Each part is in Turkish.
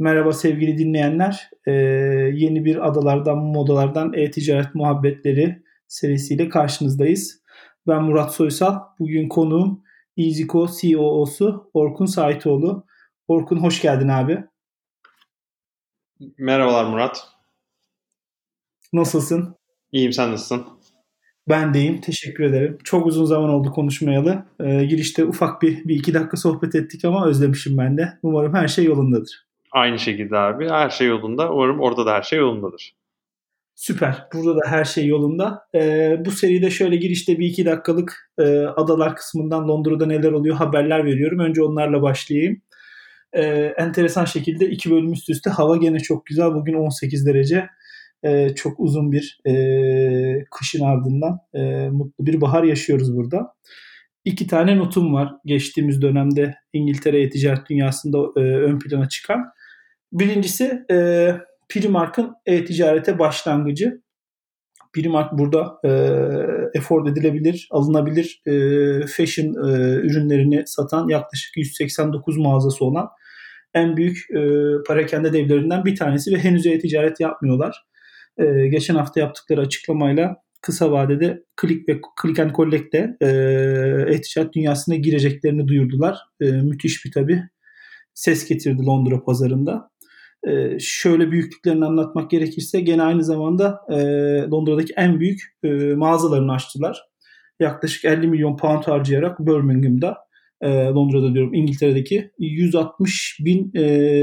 Merhaba sevgili dinleyenler. Ee, yeni bir Adalardan Modalardan E-Ticaret Muhabbetleri serisiyle karşınızdayız. Ben Murat Soysal. Bugün konuğum EasyCo CEO'su Orkun Saitoğlu. Orkun hoş geldin abi. Merhabalar Murat. Nasılsın? İyiyim sen nasılsın? Ben deyim. Teşekkür ederim. Çok uzun zaman oldu konuşmayalı. Ee, girişte ufak bir, bir iki dakika sohbet ettik ama özlemişim ben de. Umarım her şey yolundadır. Aynı şekilde abi. Her şey yolunda. Umarım orada da her şey yolundadır. Süper. Burada da her şey yolunda. Ee, bu seride şöyle girişte bir iki dakikalık e, adalar kısmından Londra'da neler oluyor haberler veriyorum. Önce onlarla başlayayım. Ee, enteresan şekilde iki bölüm üst üste hava gene çok güzel. Bugün 18 derece. Ee, çok uzun bir e, kışın ardından e, mutlu bir bahar yaşıyoruz burada. İki tane notum var geçtiğimiz dönemde İngiltere ticaret dünyasında e, ön plana çıkan. Birincisi e, Primark'ın e-ticarete başlangıcı. Primark burada e, afford edilebilir, alınabilir e, fashion e, ürünlerini satan yaklaşık 189 mağazası olan en büyük e, parakende devlerinden bir tanesi ve henüz e-ticaret yapmıyorlar. E, geçen hafta yaptıkları açıklamayla kısa vadede Click ve Click and Collect'te e, e-ticaret dünyasına gireceklerini duyurdular. E, müthiş bir tabi ses getirdi Londra pazarında. E, şöyle büyüklüklerini anlatmak gerekirse gene aynı zamanda e, Londra'daki en büyük e, mağazalarını açtılar. Yaklaşık 50 milyon pound harcayarak Birmingham'da e, Londra'da diyorum İngiltere'deki 160 bin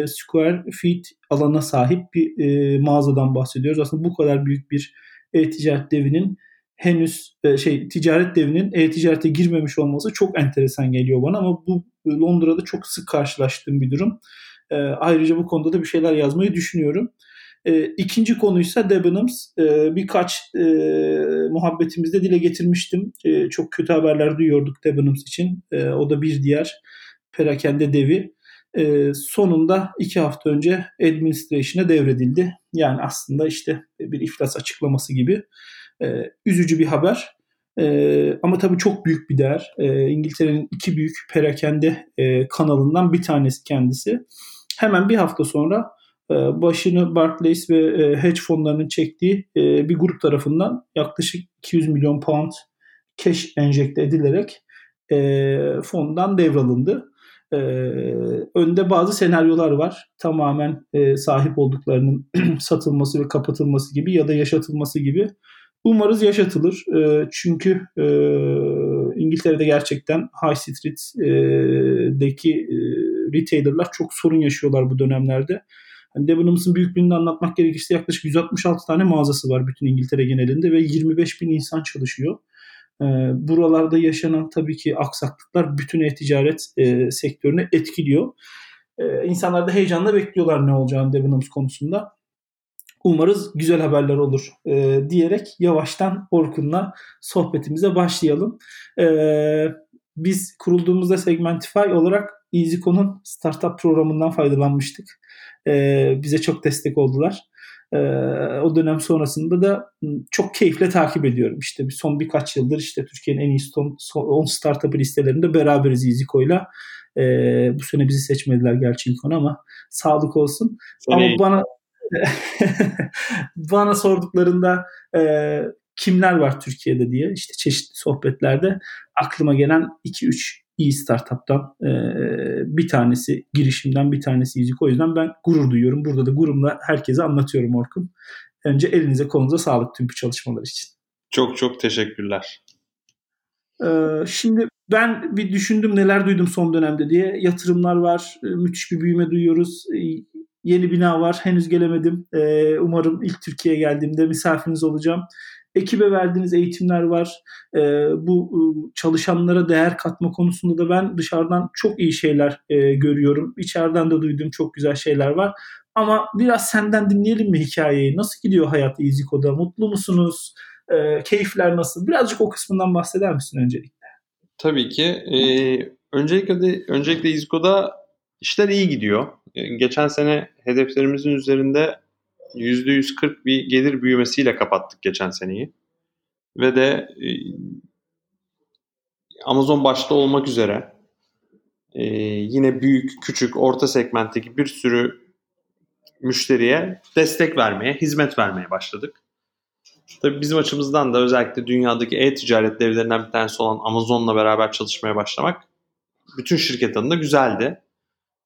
square feet alana sahip bir mağazadan bahsediyoruz. Aslında bu kadar büyük bir e-ticaret devinin henüz şey ticaret devinin e-ticarete girmemiş olması çok enteresan geliyor bana ama bu Londra'da çok sık karşılaştığım bir durum. E, ayrıca bu konuda da bir şeyler yazmayı düşünüyorum. E, ikinci konuysa Debenhams. E, birkaç e, muhabbetimizde dile getirmiştim. E, çok kötü haberler duyuyorduk Debenhams için. E, o da bir diğer perakende devi. E, sonunda iki hafta önce administration'a devredildi. Yani aslında işte bir iflas açıklaması gibi. E, üzücü bir haber. E, ama tabii çok büyük bir değer. E, İngiltere'nin iki büyük perakende e, kanalından bir tanesi kendisi. Hemen bir hafta sonra e, başını Barclays ve e, hedge fonlarının çektiği e, bir grup tarafından yaklaşık 200 milyon pound cash enjekte edilerek fondan devralındı. Önde bazı senaryolar var. Tamamen sahip olduklarının satılması ve kapatılması gibi ya da yaşatılması gibi. Umarız yaşatılır. Çünkü İngiltere'de gerçekten High Street'deki retailerlar çok sorun yaşıyorlar bu dönemlerde. Hani Debenhams'ın büyüklüğünü anlatmak gerekirse yaklaşık 166 tane mağazası var bütün İngiltere genelinde ve 25 bin insan çalışıyor. E, buralarda yaşanan tabii ki aksaklıklar bütün e-ticaret e, sektörünü etkiliyor. E, insanlar da heyecanla bekliyorlar ne olacağını Debenhams konusunda. Umarız güzel haberler olur e, diyerek yavaştan Orkun'la sohbetimize başlayalım. E, biz kurulduğumuzda Segmentify olarak EasyCo'nun startup programından faydalanmıştık. Ee, bize çok destek oldular. Ee, o dönem sonrasında da çok keyifle takip ediyorum. İşte son birkaç yıldır işte Türkiye'nin en iyi 10 startup listelerinde beraberiz EasyCo'yla. Ee, bu sene bizi seçmediler gerçi ilk ama sağlık olsun. Seni... Ama bana bana sorduklarında e, kimler var Türkiye'de diye işte çeşitli sohbetlerde aklıma gelen 2-3 iyi startup'tan e, bir tanesi girişimden bir tanesi Yüzük. O yüzden ben gurur duyuyorum. Burada da gururumla herkese anlatıyorum Orkun. Önce elinize kolunuza sağlık tüm bu çalışmalar için. Çok çok teşekkürler. Ee, şimdi ben bir düşündüm neler duydum son dönemde diye. Yatırımlar var, müthiş bir büyüme duyuyoruz. Yeni bina var, henüz gelemedim. E, umarım ilk Türkiye'ye geldiğimde misafiriniz olacağım. Ekibe verdiğiniz eğitimler var. E, bu e, çalışanlara değer katma konusunda da ben dışarıdan çok iyi şeyler e, görüyorum. İçeriden de duyduğum çok güzel şeyler var. Ama biraz senden dinleyelim mi hikayeyi? Nasıl gidiyor hayat EasyCo'da? Mutlu musunuz? E, keyifler nasıl? Birazcık o kısmından bahseder misin öncelikle? Tabii ki. Ee, öncelikle de öncelikle EasyCo'da işler iyi gidiyor. Geçen sene hedeflerimizin üzerinde %140 bir gelir büyümesiyle kapattık geçen seneyi. Ve de e, Amazon başta olmak üzere e, yine büyük, küçük, orta segmentteki bir sürü müşteriye destek vermeye, hizmet vermeye başladık. Tabii bizim açımızdan da özellikle dünyadaki e-ticaret devlerinden bir tanesi olan Amazon'la beraber çalışmaya başlamak bütün şirket adına güzeldi.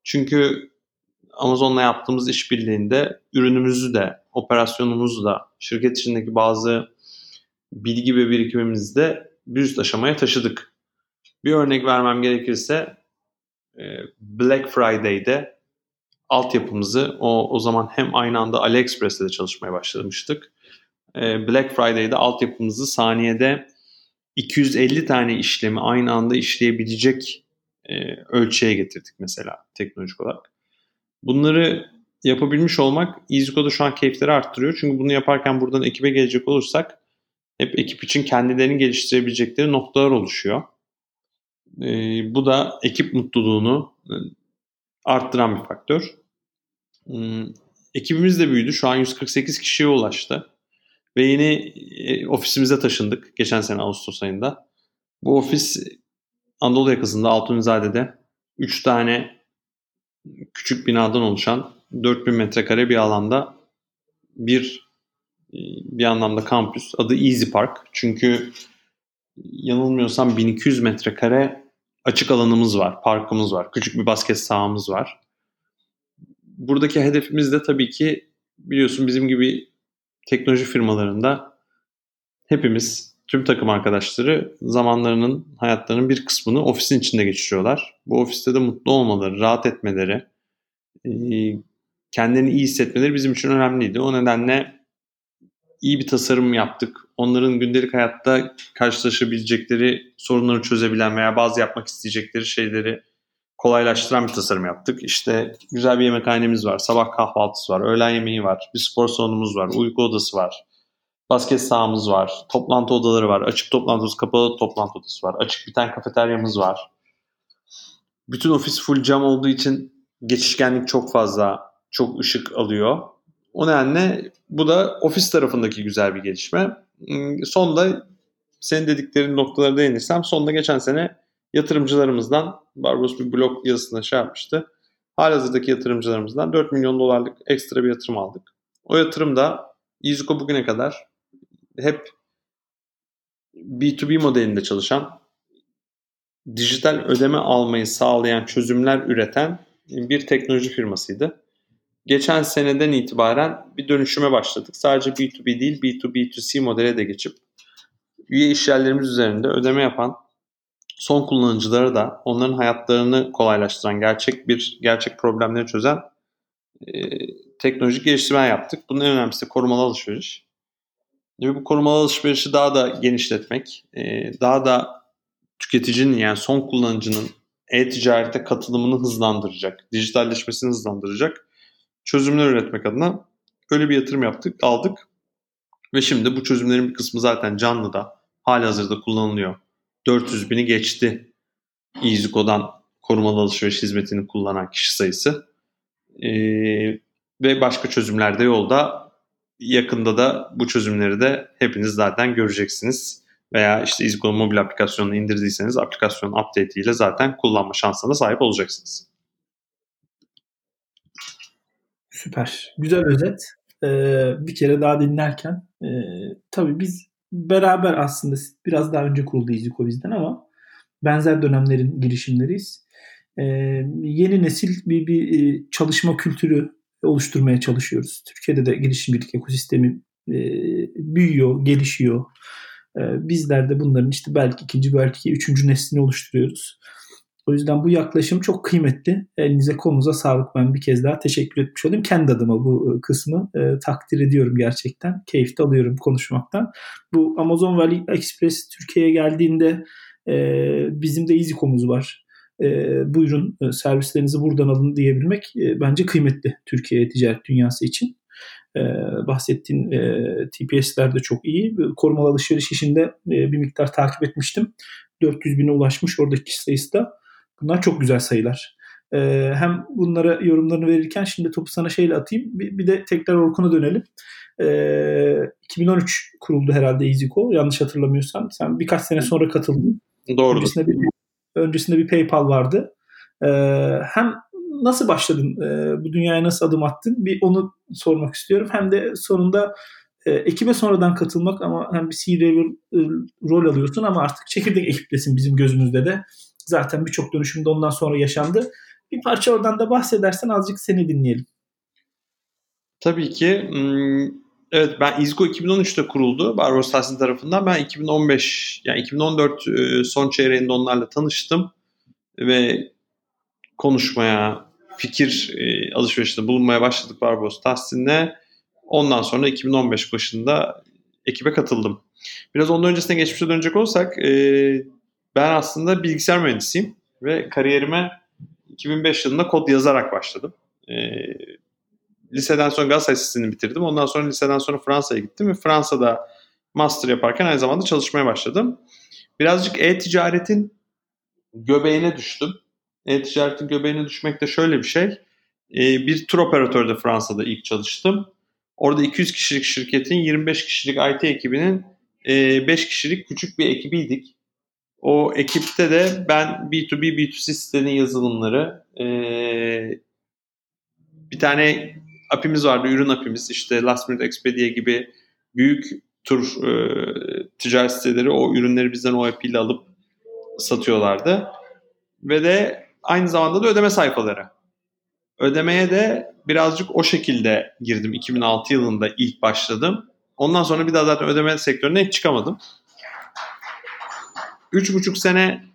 Çünkü Amazon'la yaptığımız işbirliğinde ürünümüzü de, operasyonumuzu da, şirket içindeki bazı bilgi ve birikimimizi de bir üst aşamaya taşıdık. Bir örnek vermem gerekirse e, Black Friday'de altyapımızı o, o zaman hem aynı anda AliExpress'te de çalışmaya başlamıştık. E, Black Friday'de altyapımızı saniyede 250 tane işlemi aynı anda işleyebilecek e, ölçüye getirdik mesela teknolojik olarak. Bunları yapabilmiş olmak EasyCode'da şu an keyifleri arttırıyor. Çünkü bunu yaparken buradan ekibe gelecek olursak hep ekip için kendilerini geliştirebilecekleri noktalar oluşuyor. E, bu da ekip mutluluğunu e, arttıran bir faktör. E, ekibimiz de büyüdü. Şu an 148 kişiye ulaştı. Ve yeni e, ofisimize taşındık geçen sene Ağustos ayında. Bu ofis Anadolu yakasında Altunizade'de 3 tane küçük binadan oluşan 4000 metrekare bir alanda bir bir anlamda kampüs. Adı Easy Park. Çünkü yanılmıyorsam 1200 metrekare açık alanımız var, parkımız var, küçük bir basket sahamız var. Buradaki hedefimiz de tabii ki biliyorsun bizim gibi teknoloji firmalarında hepimiz tüm takım arkadaşları zamanlarının, hayatlarının bir kısmını ofisin içinde geçiriyorlar. Bu ofiste de mutlu olmaları, rahat etmeleri, kendini iyi hissetmeleri bizim için önemliydi. O nedenle iyi bir tasarım yaptık. Onların gündelik hayatta karşılaşabilecekleri sorunları çözebilen veya bazı yapmak isteyecekleri şeyleri kolaylaştıran bir tasarım yaptık. İşte güzel bir yemekhanemiz var, sabah kahvaltısı var, öğlen yemeği var, bir spor salonumuz var, uyku odası var, basket sahamız var, toplantı odaları var, açık toplantı odası, kapalı toplantı odası var, açık bir tane kafeteryamız var. Bütün ofis full cam olduğu için geçişkenlik çok fazla, çok ışık alıyor. O nedenle bu da ofis tarafındaki güzel bir gelişme. Hmm, sonda senin dediklerin noktalara değinirsem sonda geçen sene yatırımcılarımızdan Barbaros bir blog yazısında şey yapmıştı. Halihazırdaki yatırımcılarımızdan 4 milyon dolarlık ekstra bir yatırım aldık. O yatırım da Izuko bugüne kadar hep B2B modelinde çalışan, dijital ödeme almayı sağlayan çözümler üreten bir teknoloji firmasıydı. Geçen seneden itibaren bir dönüşüme başladık. Sadece B2B değil B2B2C modele de geçip üye işyerlerimiz üzerinde ödeme yapan son kullanıcılara da onların hayatlarını kolaylaştıran, gerçek bir gerçek problemleri çözen e, teknolojik geliştirme yaptık. Bunun en önemlisi korumalı alışveriş. Ve bu korumalı alışverişi daha da genişletmek, e, daha da tüketicinin yani son kullanıcının e-ticarete katılımını hızlandıracak, dijitalleşmesini hızlandıracak çözümler üretmek adına öyle bir yatırım yaptık, aldık. Ve şimdi bu çözümlerin bir kısmı zaten canlıda, hali hazırda kullanılıyor. 400 bini geçti EasyCo'dan korumalı alışveriş hizmetini kullanan kişi sayısı. Ee, ve başka çözümler de yolda. Yakında da bu çözümleri de hepiniz zaten göreceksiniz. Veya işte EasyCo'nun mobil aplikasyonunu indirdiyseniz aplikasyon update ile zaten kullanma şansına sahip olacaksınız. Süper. Güzel özet. Ee, bir kere daha dinlerken e, tabii biz beraber aslında biraz daha önce kuruldu İziko bizden ama benzer dönemlerin girişimleriyiz. Ee, yeni nesil bir, bir e, çalışma kültürü oluşturmaya çalışıyoruz. Türkiye'de de girişimcilik ekosistemi e, büyüyor, gelişiyor. E, bizler de bunların işte belki ikinci, belki üçüncü neslini oluşturuyoruz. O yüzden bu yaklaşım çok kıymetli. Elinize kolunuza sağlık. Ben bir kez daha teşekkür etmiş olayım. Kendi adıma bu e, kısmı e, takdir ediyorum gerçekten. Keyif de alıyorum konuşmaktan. Bu Amazon Valley Express Türkiye'ye geldiğinde e, bizim de EasyCom'uz var. E, buyurun e, servislerinizi buradan alın diyebilmek e, bence kıymetli Türkiye ticaret dünyası için. E, bahsettiğin e, TPS'ler de çok iyi. Korumalı alışveriş işinde e, bir miktar takip etmiştim. 400 bine ulaşmış oradaki kişi sayısı da Bunlar çok güzel sayılar. Hem bunlara yorumlarını verirken şimdi topu sana şeyle atayım. Bir, bir de tekrar Orkun'a dönelim. Ee, 2013 kuruldu herhalde EasyCo. Yanlış hatırlamıyorsam. Sen birkaç sene sonra katıldın. Doğru. Öncesinde bir, öncesinde bir PayPal vardı. Ee, hem nasıl başladın? E, bu dünyaya nasıl adım attın? Bir onu sormak istiyorum. Hem de sonunda e, ekibe sonradan katılmak ama hem bir C-level e, rol alıyorsun ama artık çekirdek ekiplesin bizim gözümüzde de. Zaten birçok dönüşümde ondan sonra yaşandı. Bir parça oradan da bahsedersen azıcık seni dinleyelim. Tabii ki. Evet ben İzgo 2013'te kuruldu Barbaros Tahsin tarafından. Ben 2015 yani 2014 e, son çeyreğinde onlarla tanıştım ve konuşmaya, fikir e, alışverişinde bulunmaya başladık Barbaros Tahsin'le. Ondan sonra 2015 başında ekibe katıldım. Biraz ondan öncesine geçmişe dönecek olsak e, ben aslında bilgisayar mühendisiyim ve kariyerime 2005 yılında kod yazarak başladım. E, liseden sonra Galatasaray Lisesi'ni bitirdim. Ondan sonra liseden sonra Fransa'ya gittim ve Fransa'da master yaparken aynı zamanda çalışmaya başladım. Birazcık e-ticaretin göbeğine düştüm. E-ticaretin göbeğine düşmek de şöyle bir şey. E, bir tur operatörde Fransa'da ilk çalıştım. Orada 200 kişilik şirketin 25 kişilik IT ekibinin 5 kişilik küçük bir ekibiydik. O ekipte de ben B2B, B2C sitenin yazılımları, bir tane API'miz vardı, ürün API'miz işte Last Minute Expedia gibi büyük tur e, ticaret siteleri o ürünleri bizden o API ile alıp satıyorlardı. Ve de aynı zamanda da ödeme sayfaları. Ödemeye de birazcık o şekilde girdim. 2006 yılında ilk başladım. Ondan sonra bir daha zaten ödeme sektörüne hiç çıkamadım. Üç buçuk sene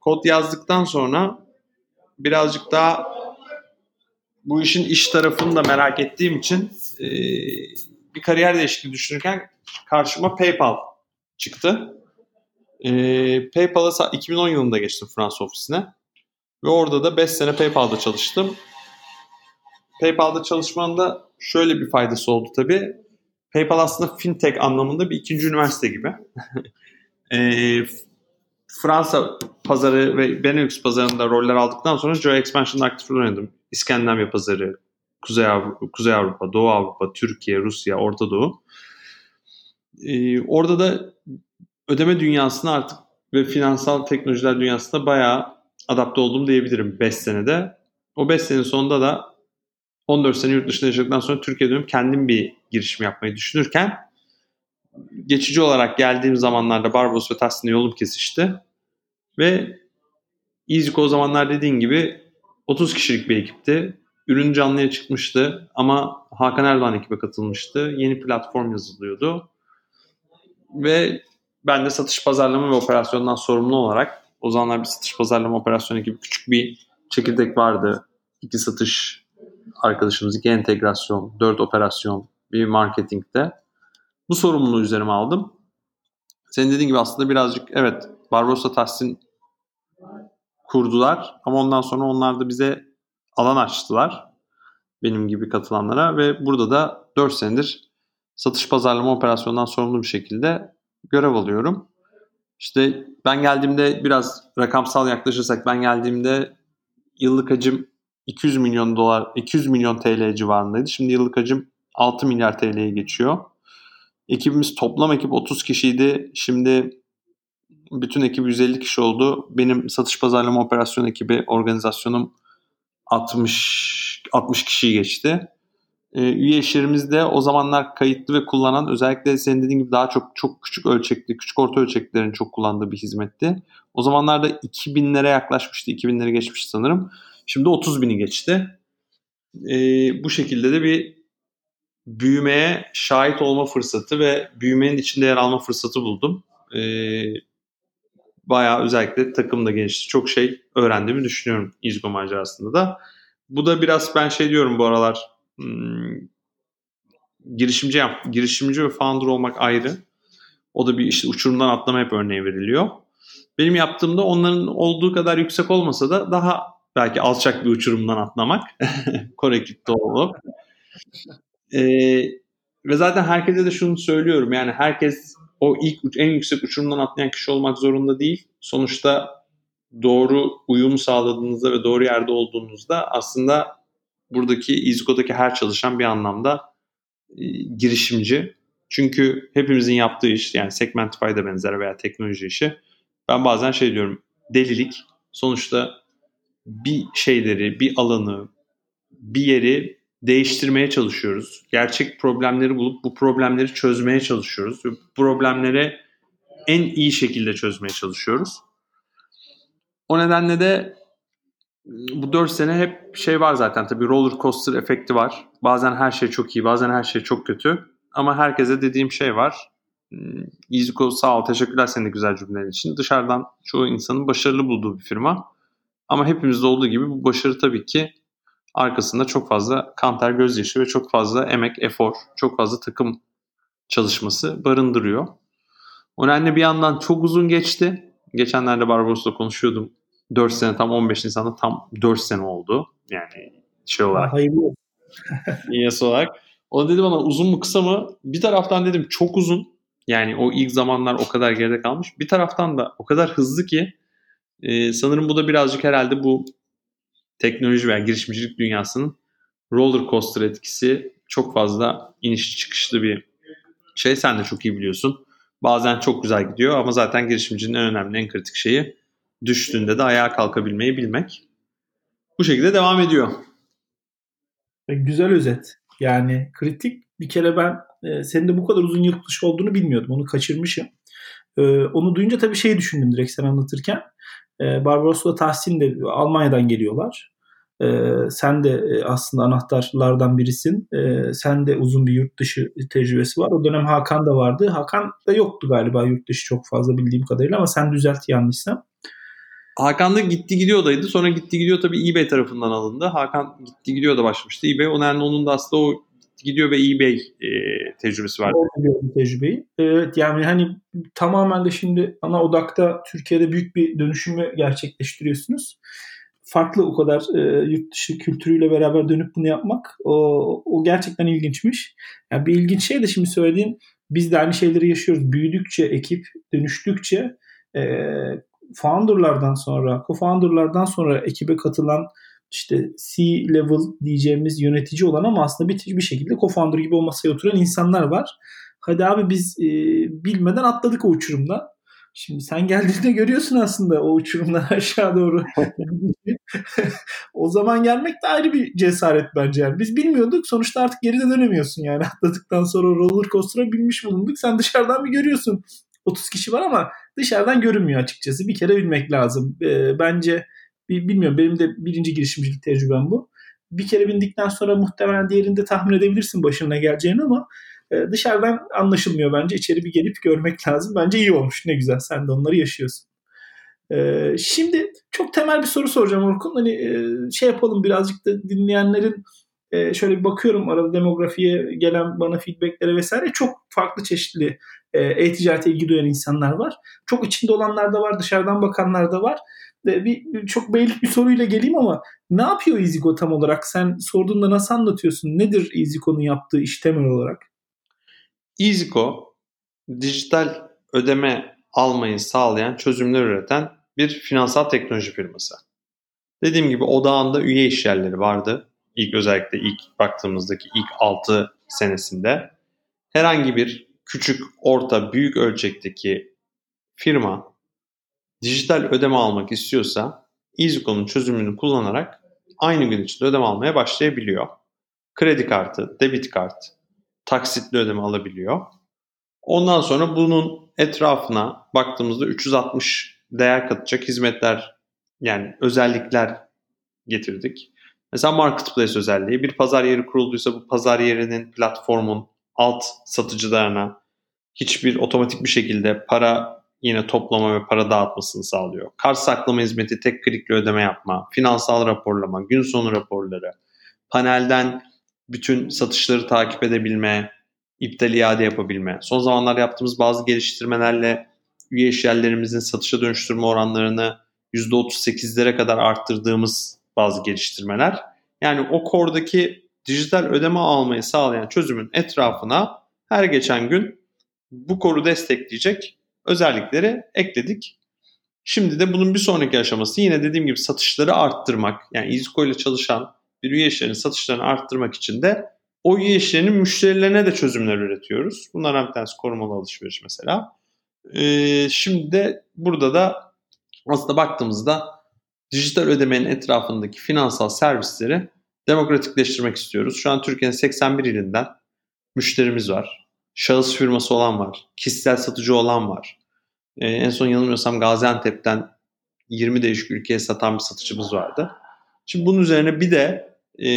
kod yazdıktan sonra birazcık daha bu işin iş tarafını da merak ettiğim için e, bir kariyer değişikliği düşünürken karşıma PayPal çıktı. E, PayPal'a 2010 yılında geçtim Fransa ofisine. Ve orada da 5 sene PayPal'da çalıştım. PayPal'da çalışmanın da şöyle bir faydası oldu tabii. PayPal aslında fintech anlamında bir ikinci üniversite gibi. e, Fransa pazarı ve Benelux pazarında roller aldıktan sonra Joy Expansion'da aktif rol oynadım. İskandinavya pazarı, Kuzey Avrupa, Kuzey Avrupa, Doğu Avrupa, Türkiye, Rusya, Orta Doğu. Ee, orada da ödeme dünyasına artık ve finansal teknolojiler dünyasında bayağı adapte oldum diyebilirim 5 senede. O 5 senenin sonunda da 14 sene yurt dışında yaşadıktan sonra Türkiye'ye dönüp kendim bir girişim yapmayı düşünürken geçici olarak geldiğim zamanlarda Barbaros ve Tahsin'le yolum kesişti. Ve EasyCo o zamanlar dediğin gibi 30 kişilik bir ekipti. Ürün canlıya çıkmıştı ama Hakan Erdoğan ekibe katılmıştı. Yeni platform yazılıyordu. Ve ben de satış pazarlama ve operasyondan sorumlu olarak o zamanlar bir satış pazarlama operasyonu gibi küçük bir çekirdek vardı. İki satış arkadaşımız, iki entegrasyon, dört operasyon, bir marketingde. Bu sorumluluğu üzerime aldım. Senin dediğin gibi aslında birazcık evet Barbarossa Tahsin kurdular ama ondan sonra onlar da bize alan açtılar benim gibi katılanlara ve burada da 4 senedir satış pazarlama operasyonundan sorumlu bir şekilde görev alıyorum. İşte ben geldiğimde biraz rakamsal yaklaşırsak ben geldiğimde yıllık hacim 200 milyon dolar 200 milyon TL civarındaydı. Şimdi yıllık hacim 6 milyar TL'ye geçiyor. Ekibimiz toplam ekip 30 kişiydi. Şimdi bütün ekip 150 kişi oldu. Benim satış pazarlama operasyon ekibi organizasyonum 60 60 kişiyi geçti. Ee, üye işlerimizde o zamanlar kayıtlı ve kullanan özellikle senin dediğin gibi daha çok çok küçük ölçekli, küçük orta ölçeklerin çok kullandığı bir hizmetti. O zamanlarda 2000'lere yaklaşmıştı. 2000'leri geçmiş sanırım. Şimdi 30 bini geçti. Ee, bu şekilde de bir büyümeye şahit olma fırsatı ve büyümenin içinde yer alma fırsatı buldum. Ee, bayağı özellikle takım da genişti. Çok şey öğrendiğimi düşünüyorum İzgo macerasında da. Bu da biraz ben şey diyorum bu aralar hmm, girişimci yap, girişimci ve founder olmak ayrı. O da bir işte uçurumdan atlama hep örneği veriliyor. Benim yaptığımda onların olduğu kadar yüksek olmasa da daha belki alçak bir uçurumdan atlamak. Korektif olup. Ee, ve zaten herkese de şunu söylüyorum yani herkes o ilk en yüksek uçurumdan atlayan kişi olmak zorunda değil. Sonuçta doğru uyum sağladığınızda ve doğru yerde olduğunuzda aslında buradaki İzgo'daki her çalışan bir anlamda e, girişimci. Çünkü hepimizin yaptığı iş yani Segmentify da benzer veya teknoloji işi. Ben bazen şey diyorum delilik. Sonuçta bir şeyleri, bir alanı, bir yeri değiştirmeye çalışıyoruz. Gerçek problemleri bulup bu problemleri çözmeye çalışıyoruz. Ve bu problemlere en iyi şekilde çözmeye çalışıyoruz. O nedenle de bu 4 sene hep şey var zaten tabii roller coaster efekti var. Bazen her şey çok iyi, bazen her şey çok kötü. Ama herkese dediğim şey var. Izuko sağ ol, teşekkürler senin de güzel cümlelerin için. Dışarıdan çoğu insanın başarılı bulduğu bir firma. Ama hepimizde olduğu gibi bu başarı tabii ki arkasında çok fazla kanter gözyaşı ve çok fazla emek, efor, çok fazla takım çalışması barındırıyor. O nedenle bir yandan çok uzun geçti. Geçenlerde Barbaros'la konuşuyordum. 4 sene tam 15 Nisan'da tam 4 sene oldu. Yani şey olarak. Hayırlı İyası olarak. O dedi bana uzun mu kısa mı? Bir taraftan dedim çok uzun. Yani o ilk zamanlar o kadar geride kalmış. Bir taraftan da o kadar hızlı ki e, sanırım bu da birazcık herhalde bu teknoloji veya girişimcilik dünyasının roller coaster etkisi çok fazla inişli çıkışlı bir şey. Sen de çok iyi biliyorsun. Bazen çok güzel gidiyor ama zaten girişimcinin en önemli, en kritik şeyi düştüğünde de ayağa kalkabilmeyi bilmek. Bu şekilde devam ediyor. Güzel özet. Yani kritik bir kere ben e, senin de bu kadar uzun yıllık dışı olduğunu bilmiyordum. Onu kaçırmışım. E, onu duyunca tabii şeyi düşündüm direkt sen anlatırken. E, Barbaros'la Tahsin de Almanya'dan geliyorlar. E, sen de e, aslında anahtarlardan birisin. E, sen de uzun bir yurt dışı tecrübesi var. O dönem Hakan da vardı. Hakan da yoktu galiba yurt dışı çok fazla bildiğim kadarıyla ama sen düzelt yanlışsam. Hakan da gitti gidiyor Sonra gitti gidiyor tabii eBay tarafından alındı. Hakan gitti gidiyor da başlamıştı eBay. O nedenle onun da aslında o gidiyor ve eBay e, tecrübesi var. Biliyorum tecrübeyi. Evet yani hani tamamen de şimdi ana odakta Türkiye'de büyük bir dönüşümü gerçekleştiriyorsunuz. Farklı o kadar e, yurt dışı kültürüyle beraber dönüp bunu yapmak o, o gerçekten ilginçmiş. Yani bir ilginç şey de şimdi söylediğin biz de aynı şeyleri yaşıyoruz. Büyüdükçe ekip dönüştükçe e, founderlardan sonra, co-founderlardan sonra ekibe katılan işte C-level diyeceğimiz yönetici olan ama aslında bir, bir şekilde co-founder gibi o masaya oturan insanlar var. Hadi abi biz e, bilmeden atladık o uçurumdan. Şimdi sen geldiğinde görüyorsun aslında o uçurumdan aşağı doğru. o zaman gelmek de ayrı bir cesaret bence yani. Biz bilmiyorduk sonuçta artık geride dönemiyorsun yani. Atladıktan sonra roller coaster'a binmiş bulunduk. Sen dışarıdan bir görüyorsun. 30 kişi var ama dışarıdan görünmüyor açıkçası. Bir kere bilmek lazım. E, bence bilmiyorum benim de birinci girişimcilik tecrübem bu. Bir kere bindikten sonra muhtemelen diğerinde tahmin edebilirsin başına geleceğini ama e, dışarıdan anlaşılmıyor bence. İçeri bir gelip görmek lazım. Bence iyi olmuş. Ne güzel. Sen de onları yaşıyorsun. E, şimdi çok temel bir soru soracağım Orkun. Hani e, şey yapalım birazcık da dinleyenlerin şöyle bir bakıyorum arada demografiye gelen bana feedbacklere vesaire çok farklı çeşitli e-ticarete ilgi duyan insanlar var. Çok içinde olanlar da var, dışarıdan bakanlar da var. Bir çok beylik bir soruyla geleyim ama ne yapıyor EasyGo tam olarak? Sen sorduğunda nasıl anlatıyorsun? Nedir EasyGo'nun yaptığı iş temel olarak? EasyGo dijital ödeme almayı sağlayan çözümler üreten bir finansal teknoloji firması. Dediğim gibi odağında üye işyerleri vardı. İlk özellikle ilk baktığımızdaki ilk 6 senesinde herhangi bir küçük, orta, büyük ölçekteki firma dijital ödeme almak istiyorsa EasyCo'nun çözümünü kullanarak aynı gün içinde ödeme almaya başlayabiliyor. Kredi kartı, debit kart, taksitli ödeme alabiliyor. Ondan sonra bunun etrafına baktığımızda 360 değer katacak hizmetler yani özellikler getirdik. Mesela marketplace özelliği. Bir pazar yeri kurulduysa bu pazar yerinin platformun alt satıcılarına hiçbir otomatik bir şekilde para yine toplama ve para dağıtmasını sağlıyor. Kart saklama hizmeti, tek klikle ödeme yapma, finansal raporlama, gün sonu raporları, panelden bütün satışları takip edebilme, iptal iade yapabilme. Son zamanlar yaptığımız bazı geliştirmelerle üye işyerlerimizin satışa dönüştürme oranlarını %38'lere kadar arttırdığımız bazı geliştirmeler. Yani o kordaki dijital ödeme almayı sağlayan çözümün etrafına her geçen gün bu koru destekleyecek özellikleri ekledik. Şimdi de bunun bir sonraki aşaması yine dediğim gibi satışları arttırmak. Yani İzko ile çalışan bir üye işlerinin satışlarını arttırmak için de o üye işlerinin müşterilerine de çözümler üretiyoruz. Bunlardan bir tanesi korumalı alışveriş mesela. Ee, şimdi de burada da aslında baktığımızda dijital ödemenin etrafındaki finansal servisleri demokratikleştirmek istiyoruz. Şu an Türkiye'nin 81 ilinden müşterimiz var. Şahıs firması olan var. Kişisel satıcı olan var. Ee, en son yanılmıyorsam Gaziantep'ten 20 değişik ülkeye satan bir satıcımız vardı. Şimdi bunun üzerine bir de e,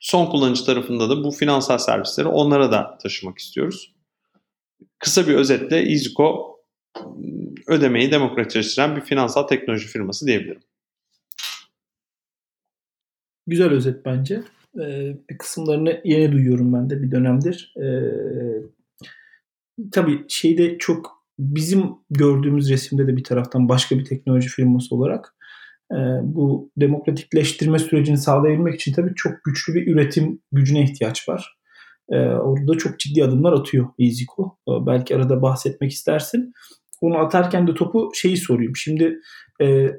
son kullanıcı tarafında da bu finansal servisleri onlara da taşımak istiyoruz. Kısa bir özetle EasyCo ödemeyi demokratikleştiren bir finansal teknoloji firması diyebilirim. Güzel özet bence. Ee, bir kısımlarını yeni duyuyorum ben de bir dönemdir. Ee, tabii şeyde çok bizim gördüğümüz resimde de bir taraftan başka bir teknoloji firması olarak e, bu demokratikleştirme sürecini sağlayabilmek için tabii çok güçlü bir üretim gücüne ihtiyaç var. E, orada çok ciddi adımlar atıyor EasyCo. E, belki arada bahsetmek istersin. Onu atarken de topu şeyi sorayım. Şimdi e,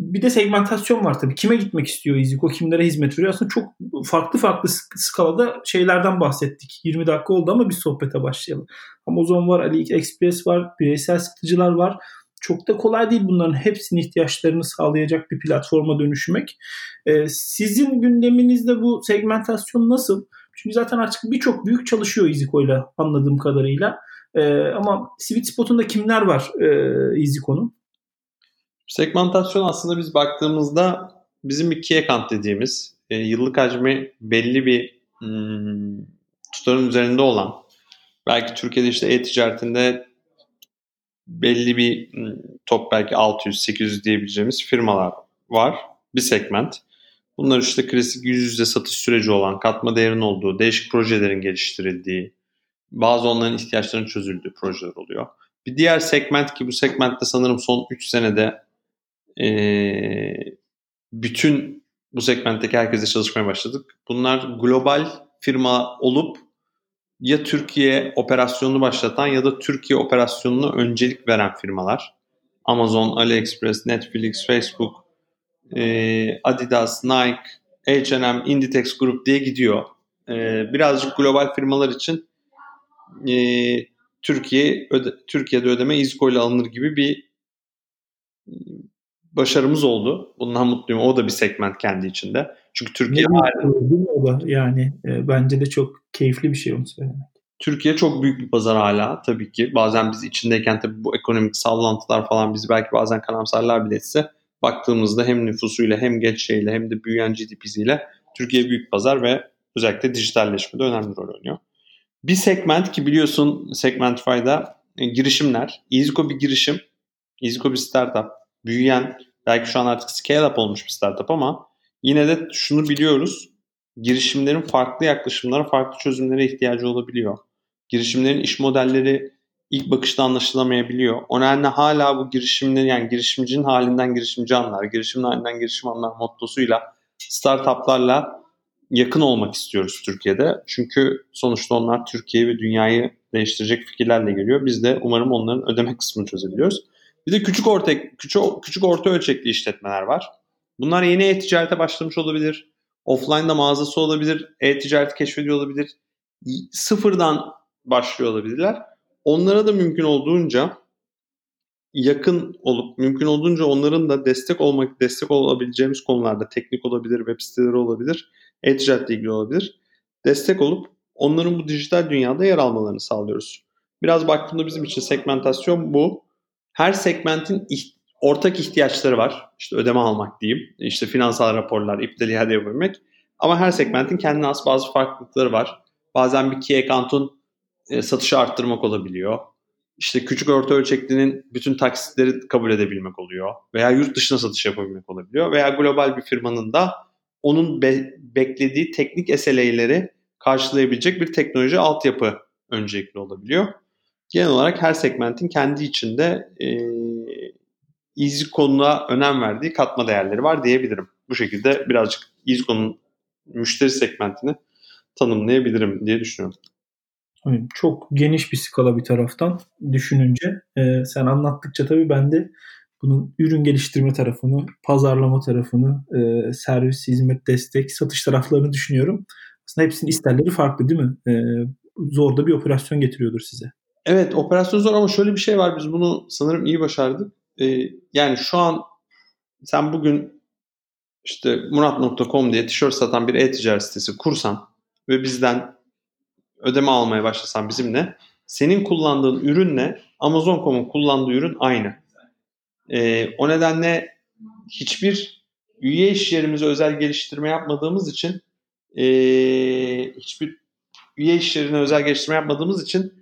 bir de segmentasyon var tabii. Kime gitmek istiyor EasyCo, kimlere hizmet veriyor? Aslında çok farklı farklı skalada şeylerden bahsettik. 20 dakika oldu ama bir sohbete başlayalım. Amazon var, AliExpress var, bireysel satıcılar var. Çok da kolay değil bunların hepsinin ihtiyaçlarını sağlayacak bir platforma dönüşmek. Ee, sizin gündeminizde bu segmentasyon nasıl? Çünkü zaten artık birçok büyük çalışıyor ile anladığım kadarıyla. Ee, ama sweet spot'unda kimler var e, EasyCo'nun? Segmentasyon aslında biz baktığımızda bizim bir key account dediğimiz e, yıllık hacmi belli bir hmm, tutarın üzerinde olan belki Türkiye'de işte e-ticaretinde belli bir hmm, top belki 600-800 diyebileceğimiz firmalar var. Bir segment. Bunlar işte klasik yüz yüze satış süreci olan, katma değerin olduğu, değişik projelerin geliştirildiği, bazı onların ihtiyaçlarının çözüldüğü projeler oluyor. Bir diğer segment ki bu segmentte sanırım son 3 senede e, bütün bu segmentteki herkese çalışmaya başladık. Bunlar global firma olup ya Türkiye operasyonunu başlatan ya da Türkiye operasyonuna öncelik veren firmalar. Amazon, AliExpress, Netflix, Facebook, e, Adidas, Nike, H&M, Inditex Group diye gidiyor. E, birazcık global firmalar için e, Türkiye öde, Türkiye'de ödeme İzko ile alınır gibi bir başarımız oldu. Bundan mutluyum. O da bir segment kendi içinde. Çünkü Türkiye hala... Yani e, bence de çok keyifli bir şey onu söylemek. Türkiye çok büyük bir pazar hala tabii ki. Bazen biz içindeyken tabii bu ekonomik sallantılar falan bizi belki bazen karamsarlar bile etse baktığımızda hem nüfusuyla hem geç şeyle hem de büyüyen GDP'siyle Türkiye büyük pazar ve özellikle dijitalleşmede önemli rol oynuyor. Bir segment ki biliyorsun Segmentify'da e, girişimler. EasyCo bir girişim. EasyCo bir startup büyüyen, belki şu an artık scale up olmuş bir startup ama yine de şunu biliyoruz. Girişimlerin farklı yaklaşımlara, farklı çözümlere ihtiyacı olabiliyor. Girişimlerin iş modelleri ilk bakışta anlaşılamayabiliyor. O nedenle hala bu girişimlerin yani girişimcinin halinden girişimci anlar, girişimin halinden girişim anlar mottosuyla startuplarla yakın olmak istiyoruz Türkiye'de. Çünkü sonuçta onlar Türkiye ve dünyayı değiştirecek fikirlerle geliyor. Biz de umarım onların ödeme kısmını çözebiliyoruz. Bir de küçük orta küçük küçük orta ölçekli işletmeler var. Bunlar yeni e-ticarete başlamış olabilir. Offline'da mağazası olabilir. E-ticareti keşfediyor olabilir. Sıfırdan başlıyor olabilirler. Onlara da mümkün olduğunca yakın olup mümkün olduğunca onların da destek olmak destek olabileceğimiz konularda teknik olabilir, web siteleri olabilir, e-ticaretle ilgili olabilir. Destek olup onların bu dijital dünyada yer almalarını sağlıyoruz. Biraz baktığımda bizim için segmentasyon bu her segmentin ortak ihtiyaçları var. İşte ödeme almak diyeyim. İşte finansal raporlar, iptal iade yapabilmek. Ama her segmentin kendine has bazı farklılıkları var. Bazen bir key account'un e, satışı arttırmak olabiliyor. İşte küçük orta ölçeklinin bütün taksitleri kabul edebilmek oluyor. Veya yurt dışına satış yapabilmek olabiliyor. Veya global bir firmanın da onun be- beklediği teknik SLA'leri karşılayabilecek bir teknoloji altyapı öncelikli olabiliyor genel olarak her segmentin kendi içinde e, easy konuna önem verdiği katma değerleri var diyebilirim. Bu şekilde birazcık EasyCon'un müşteri segmentini tanımlayabilirim diye düşünüyorum. Çok geniş bir skala bir taraftan düşününce. E, sen anlattıkça tabii ben de bunun ürün geliştirme tarafını, pazarlama tarafını, e, servis, hizmet, destek, satış taraflarını düşünüyorum. Aslında hepsinin isterleri farklı değil mi? E, zor da bir operasyon getiriyordur size. Evet operasyon zor ama şöyle bir şey var biz bunu sanırım iyi başardık. Ee, yani şu an sen bugün işte murat.com diye tişört satan bir e-ticaret sitesi kursan ve bizden ödeme almaya başlasan bizimle senin kullandığın ürünle Amazon.com'un kullandığı ürün aynı. Ee, o nedenle hiçbir üye iş yerimize özel geliştirme yapmadığımız için e, hiçbir üye iş yerine özel geliştirme yapmadığımız için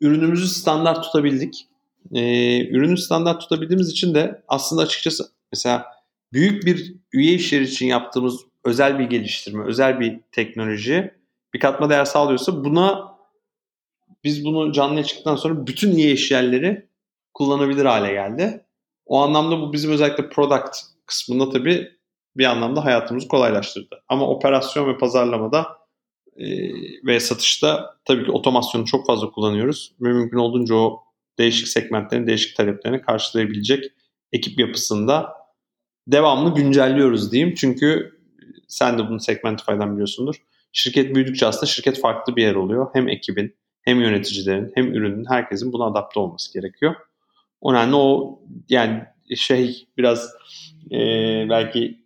ürünümüzü standart tutabildik. Ee, ürünü standart tutabildiğimiz için de aslında açıkçası mesela büyük bir üye iş yeri için yaptığımız özel bir geliştirme, özel bir teknoloji bir katma değer sağlıyorsa buna biz bunu canlıya çıktıktan sonra bütün üye iş yerleri kullanabilir hale geldi. O anlamda bu bizim özellikle product kısmında tabii bir anlamda hayatımızı kolaylaştırdı. Ama operasyon ve pazarlamada e, ve satışta tabii ki otomasyonu çok fazla kullanıyoruz. Mümkün olduğunca o değişik segmentlerin değişik taleplerini karşılayabilecek ekip yapısında devamlı güncelliyoruz diyeyim. Çünkü sen de bunu Segmentify'dan biliyorsundur. Şirket büyüdükçe aslında şirket farklı bir yer oluyor. Hem ekibin, hem yöneticilerin, hem ürünün, herkesin buna adapte olması gerekiyor. O nedenle o yani şey biraz e, belki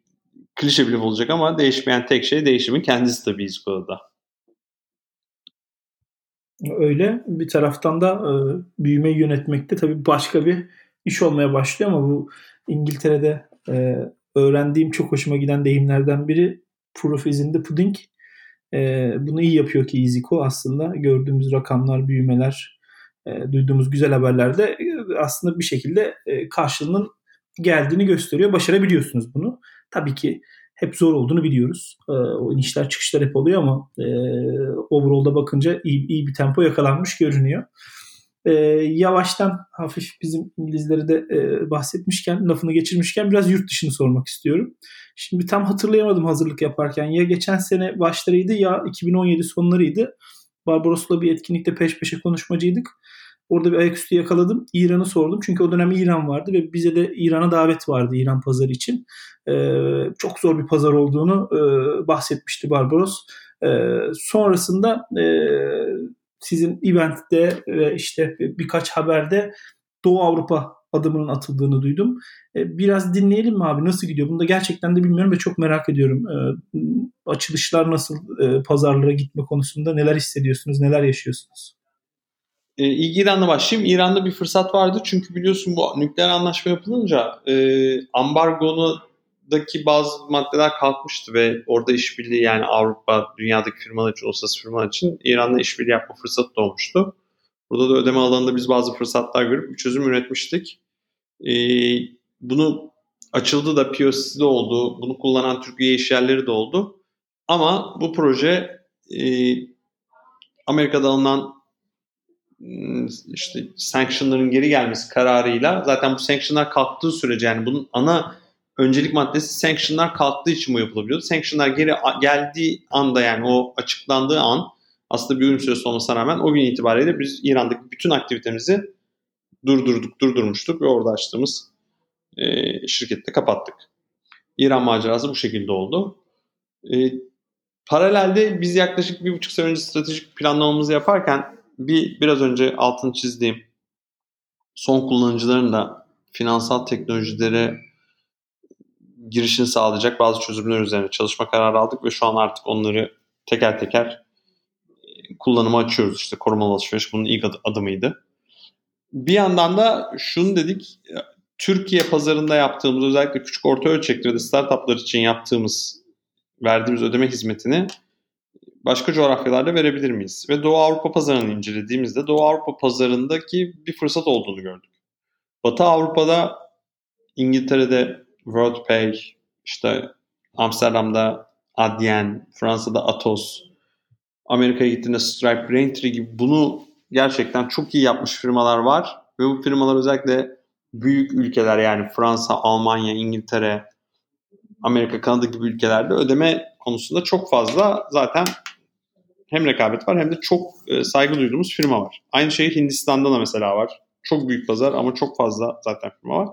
klişe bile olacak ama değişmeyen tek şey değişimin kendisi tabii İzkola'da. Öyle. Bir taraftan da e, büyümeyi yönetmekte tabii başka bir iş olmaya başlıyor ama bu İngiltere'de e, öğrendiğim çok hoşuma giden deyimlerden biri proof is in the pudding. E, bunu iyi yapıyor ki EasyCo aslında. Gördüğümüz rakamlar, büyümeler, e, duyduğumuz güzel haberlerde e, aslında bir şekilde e, karşılığının geldiğini gösteriyor. Başarabiliyorsunuz bunu. Tabii ki hep zor olduğunu biliyoruz. E, o inişler çıkışlar hep oluyor ama e, overall'da bakınca iyi, iyi bir tempo yakalanmış görünüyor. E, yavaştan hafif bizim İngilizleri de e, bahsetmişken, lafını geçirmişken biraz yurt dışını sormak istiyorum. Şimdi tam hatırlayamadım hazırlık yaparken. Ya geçen sene başlarıydı ya 2017 sonlarıydı. Barbaros'la bir etkinlikte peş peşe konuşmacıydık. Orada bir ayaküstü yakaladım. İran'ı sordum. Çünkü o dönem İran vardı ve bize de İran'a davet vardı İran pazarı için. Ee, çok zor bir pazar olduğunu e, bahsetmişti Barbaros. Ee, sonrasında e, sizin eventte ve işte birkaç haberde Doğu Avrupa adımının atıldığını duydum. Ee, biraz dinleyelim mi abi? Nasıl gidiyor? Bunu da gerçekten de bilmiyorum ve çok merak ediyorum. Ee, açılışlar nasıl? Ee, pazarlara gitme konusunda neler hissediyorsunuz? Neler yaşıyorsunuz? E, İran'la başlayayım. İran'da bir fırsat vardı çünkü biliyorsun bu nükleer anlaşma yapılınca e, ambargonudaki bazı maddeler kalkmıştı ve orada işbirliği yani Avrupa, dünyadaki firmalar için, uluslararası firmalar için İran'la işbirliği yapma fırsatı doğmuştu. Burada da ödeme alanında biz bazı fırsatlar görüp bir çözüm üretmiştik. E, bunu açıldı da POC'de oldu. Bunu kullanan Türkiye işyerleri de oldu. Ama bu proje e, Amerika'da alınan işte sanctionların geri gelmesi kararıyla zaten bu sanctionlar kalktığı sürece yani bunun ana öncelik maddesi sanctionlar kalktığı için bu yapılabiliyordu. Sanctionlar geri geldiği anda yani o açıklandığı an aslında bir uyum süresi olmasına rağmen o gün itibariyle biz İran'daki bütün aktivitemizi durdurduk, durdurmuştuk ve orada açtığımız e, şirkette kapattık. İran macerası bu şekilde oldu. E, paralelde biz yaklaşık bir buçuk sene önce stratejik planlamamızı yaparken bir biraz önce altını çizdiğim son kullanıcıların da finansal teknolojilere girişini sağlayacak bazı çözümler üzerine çalışma kararı aldık ve şu an artık onları teker teker e, kullanıma açıyoruz. İşte korumalı alışveriş bunun ilk adımıydı. Bir yandan da şunu dedik, e, Türkiye pazarında yaptığımız özellikle küçük orta ölçekli startuplar için yaptığımız verdiğimiz ödeme hizmetini başka coğrafyalarda verebilir miyiz? Ve Doğu Avrupa pazarını incelediğimizde Doğu Avrupa pazarındaki bir fırsat olduğunu gördük. Batı Avrupa'da İngiltere'de WorldPay, işte Amsterdam'da Adyen, Fransa'da Atos, Amerika'ya gittiğinde Stripe, Braintree gibi bunu gerçekten çok iyi yapmış firmalar var. Ve bu firmalar özellikle büyük ülkeler yani Fransa, Almanya, İngiltere, Amerika, Kanada gibi ülkelerde ödeme konusunda çok fazla zaten hem rekabet var hem de çok e, saygı duyduğumuz firma var. Aynı şey Hindistan'da da mesela var. Çok büyük pazar ama çok fazla zaten firma var.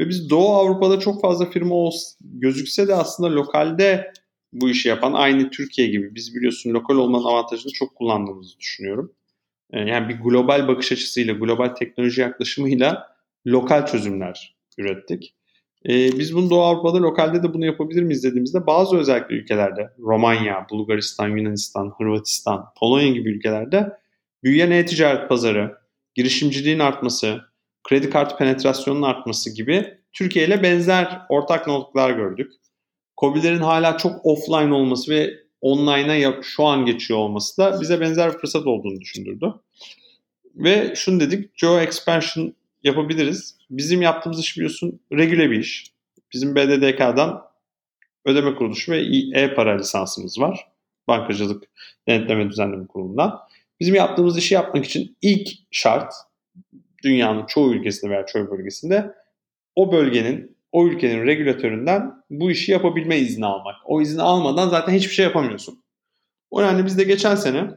Ve biz Doğu Avrupa'da çok fazla firma gözükse de aslında lokalde bu işi yapan aynı Türkiye gibi biz biliyorsun lokal olmanın avantajını çok kullandığımızı düşünüyorum. E, yani bir global bakış açısıyla, global teknoloji yaklaşımıyla lokal çözümler ürettik. E, biz bunu Doğu Avrupa'da lokalde de bunu yapabilir miyiz dediğimizde bazı özellikle ülkelerde Romanya, Bulgaristan, Yunanistan, Hırvatistan, Polonya gibi ülkelerde büyüyen e-ticaret pazarı, girişimciliğin artması, kredi kartı penetrasyonunun artması gibi Türkiye ile benzer ortak noktalar gördük. COBİ'lerin hala çok offline olması ve online'a şu an geçiyor olması da bize benzer bir fırsat olduğunu düşündürdü. Ve şunu dedik, Geo Expansion yapabiliriz. Bizim yaptığımız iş biliyorsun regüle bir iş. Bizim BDDK'dan ödeme kuruluşu ve e-para lisansımız var. Bankacılık Denetleme Düzenleme Kurulu'ndan. Bizim yaptığımız işi yapmak için ilk şart dünyanın çoğu ülkesinde veya çoğu bölgesinde o bölgenin, o ülkenin regülatöründen bu işi yapabilme izni almak. O izni almadan zaten hiçbir şey yapamıyorsun. O yani biz de geçen sene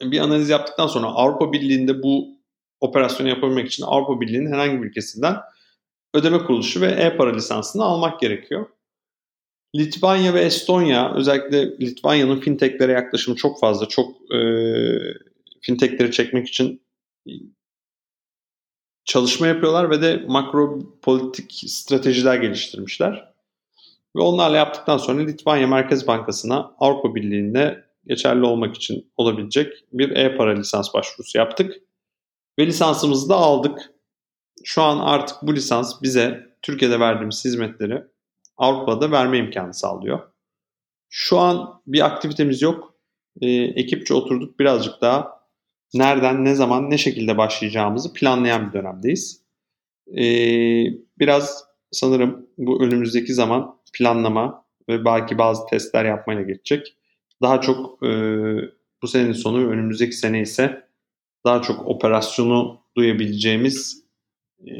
bir analiz yaptıktan sonra Avrupa Birliği'nde bu operasyonu yapabilmek için Avrupa Birliği'nin herhangi bir ülkesinden ödeme kuruluşu ve e-para lisansını almak gerekiyor. Litvanya ve Estonya özellikle Litvanya'nın fintechlere yaklaşımı çok fazla. Çok e, fintechleri çekmek için çalışma yapıyorlar ve de makro politik stratejiler geliştirmişler. Ve onlarla yaptıktan sonra Litvanya Merkez Bankası'na Avrupa Birliği'nde geçerli olmak için olabilecek bir e-para lisans başvurusu yaptık. Ve lisansımızı da aldık. Şu an artık bu lisans bize Türkiye'de verdiğimiz hizmetleri Avrupa'da verme imkanı sağlıyor. Şu an bir aktivitemiz yok. E, ekipçe oturduk birazcık daha nereden, ne zaman, ne şekilde başlayacağımızı planlayan bir dönemdeyiz. E, biraz sanırım bu önümüzdeki zaman planlama ve belki bazı testler yapmayla geçecek. Daha çok e, bu senenin sonu önümüzdeki sene ise daha çok operasyonu duyabileceğimiz e,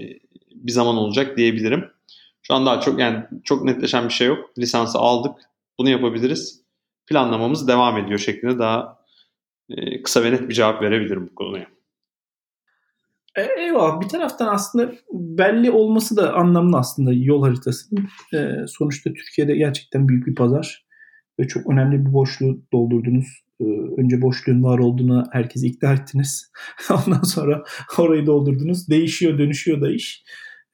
bir zaman olacak diyebilirim. Şu an daha çok yani çok netleşen bir şey yok. Lisansı aldık. Bunu yapabiliriz. Planlamamız devam ediyor şeklinde daha e, kısa ve net bir cevap verebilirim bu konuya. E, eyvallah. Bir taraftan aslında belli olması da anlamlı aslında yol haritasının. E, sonuçta Türkiye'de gerçekten büyük bir pazar ve çok önemli bir boşluğu doldurdunuz. E, önce boşluğun var olduğunu herkesi ikna ettiniz. Ondan sonra orayı doldurdunuz. Değişiyor, dönüşüyor da iş.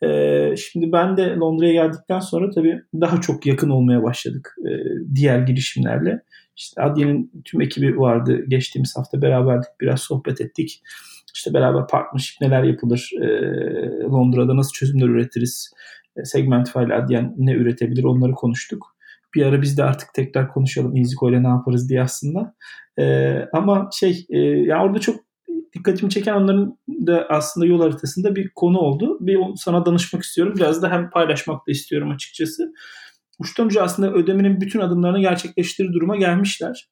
Ee, şimdi ben de Londra'ya geldikten sonra tabii daha çok yakın olmaya başladık e, diğer girişimlerle. İşte Adye'nin tüm ekibi vardı. Geçtiğimiz hafta beraberdik. Biraz sohbet ettik. İşte beraber partnership neler yapılır? Londra'da nasıl çözümler üretiriz? E, Segmentify ile Adyen ne üretebilir? Onları konuştuk. Bir ara biz de artık tekrar konuşalım Iziko ile ne yaparız diye aslında. E, ama şey e, yani orada çok dikkatimi çeken onların da aslında yol haritasında bir konu oldu. Bir sana danışmak istiyorum. Biraz da hem paylaşmak da istiyorum açıkçası. Uçtan uca aslında ödemenin bütün adımlarını gerçekleştirir duruma gelmişler.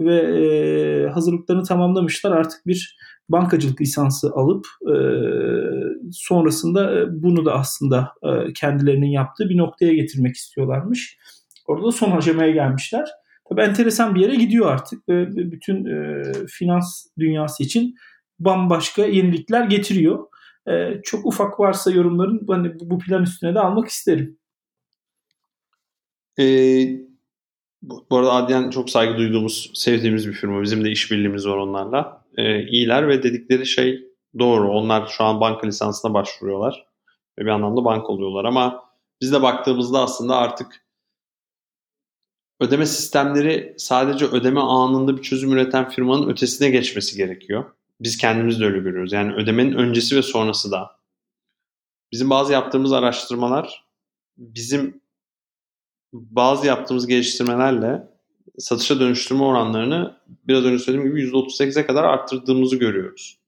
Ve e, hazırlıklarını tamamlamışlar. Artık bir bankacılık lisansı alıp e, sonrasında e, bunu da aslında e, kendilerinin yaptığı bir noktaya getirmek istiyorlarmış. Orada da son aşamaya gelmişler. Tabii enteresan bir yere gidiyor artık ve bütün e, finans dünyası için bambaşka yenilikler getiriyor. E, çok ufak varsa yorumların hani bu plan üstüne de almak isterim. Ee, bu, bu arada Adyen çok saygı duyduğumuz, sevdiğimiz bir firma. Bizim de işbirliğimiz var onlarla. Ee, iyiler ve dedikleri şey doğru. Onlar şu an banka lisansına başvuruyorlar. Ve bir anlamda bank oluyorlar ama biz de baktığımızda aslında artık ödeme sistemleri sadece ödeme anında bir çözüm üreten firmanın ötesine geçmesi gerekiyor. Biz kendimiz de öyle görüyoruz. Yani ödemenin öncesi ve sonrası da. Bizim bazı yaptığımız araştırmalar bizim bazı yaptığımız geliştirmelerle satışa dönüştürme oranlarını biraz önce söylediğim gibi %38'e kadar arttırdığımızı görüyoruz.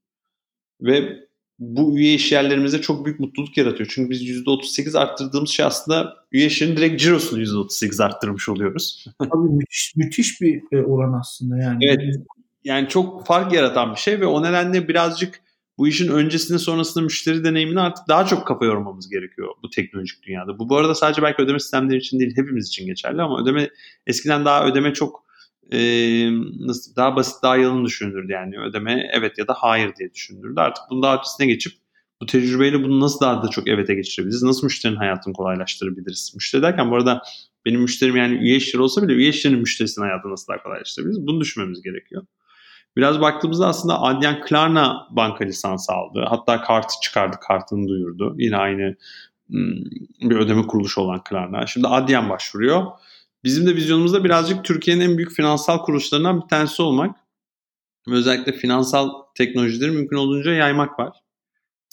Ve bu üye iş yerlerimize çok büyük mutluluk yaratıyor. Çünkü biz %38 arttırdığımız şey aslında üye işlerin direkt cirosunu %38 arttırmış oluyoruz. Abi müthiş, müthiş bir e, oran aslında yani. Evet. Yani çok fark yaratan bir şey ve o nedenle birazcık bu işin öncesinde sonrasında müşteri deneyimini artık daha çok kafa yormamız gerekiyor bu teknolojik dünyada. Bu bu arada sadece belki ödeme sistemleri için değil hepimiz için geçerli ama ödeme eskiden daha ödeme çok e, nasıl daha basit daha yalın düşünülürdü yani ödeme evet ya da hayır diye düşünülürdü. Artık bunun daha ötesine geçip bu tecrübeyle bunu nasıl daha da çok evete geçirebiliriz? Nasıl müşterinin hayatını kolaylaştırabiliriz? Müşteri derken bu arada benim müşterim yani üye işleri olsa bile üye işlerinin müşterisinin hayatını nasıl daha kolaylaştırabiliriz? Bunu düşünmemiz gerekiyor. Biraz baktığımızda aslında Adyen Klarna banka lisansı aldı. Hatta kartı çıkardı, kartını duyurdu. Yine aynı bir ödeme kuruluşu olan Klarna. Şimdi Adyen başvuruyor. Bizim de vizyonumuzda birazcık Türkiye'nin en büyük finansal kuruluşlarından bir tanesi olmak. Özellikle finansal teknolojileri mümkün olduğunca yaymak var.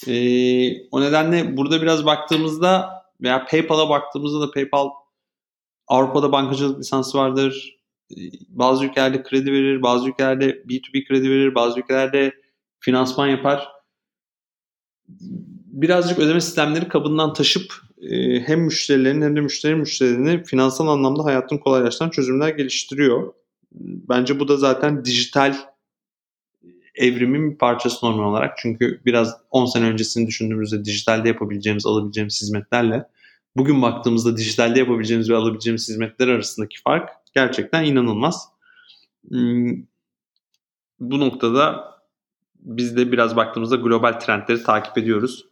Ee, o nedenle burada biraz baktığımızda veya PayPal'a baktığımızda da PayPal Avrupa'da bankacılık lisansı vardır. Ee, bazı ülkelerde kredi verir, bazı ülkelerde B2B kredi verir, bazı ülkelerde finansman yapar. Birazcık ödeme sistemleri kabından taşıp e, hem müşterilerin hem de müşteri müşterilerini finansal anlamda hayatını kolaylaştıran çözümler geliştiriyor. Bence bu da zaten dijital evrimin bir parçası normal olarak. Çünkü biraz 10 sene öncesini düşündüğümüzde dijitalde yapabileceğimiz, alabileceğimiz hizmetlerle bugün baktığımızda dijitalde yapabileceğimiz ve alabileceğimiz hizmetler arasındaki fark gerçekten inanılmaz. Hmm, bu noktada biz de biraz baktığımızda global trendleri takip ediyoruz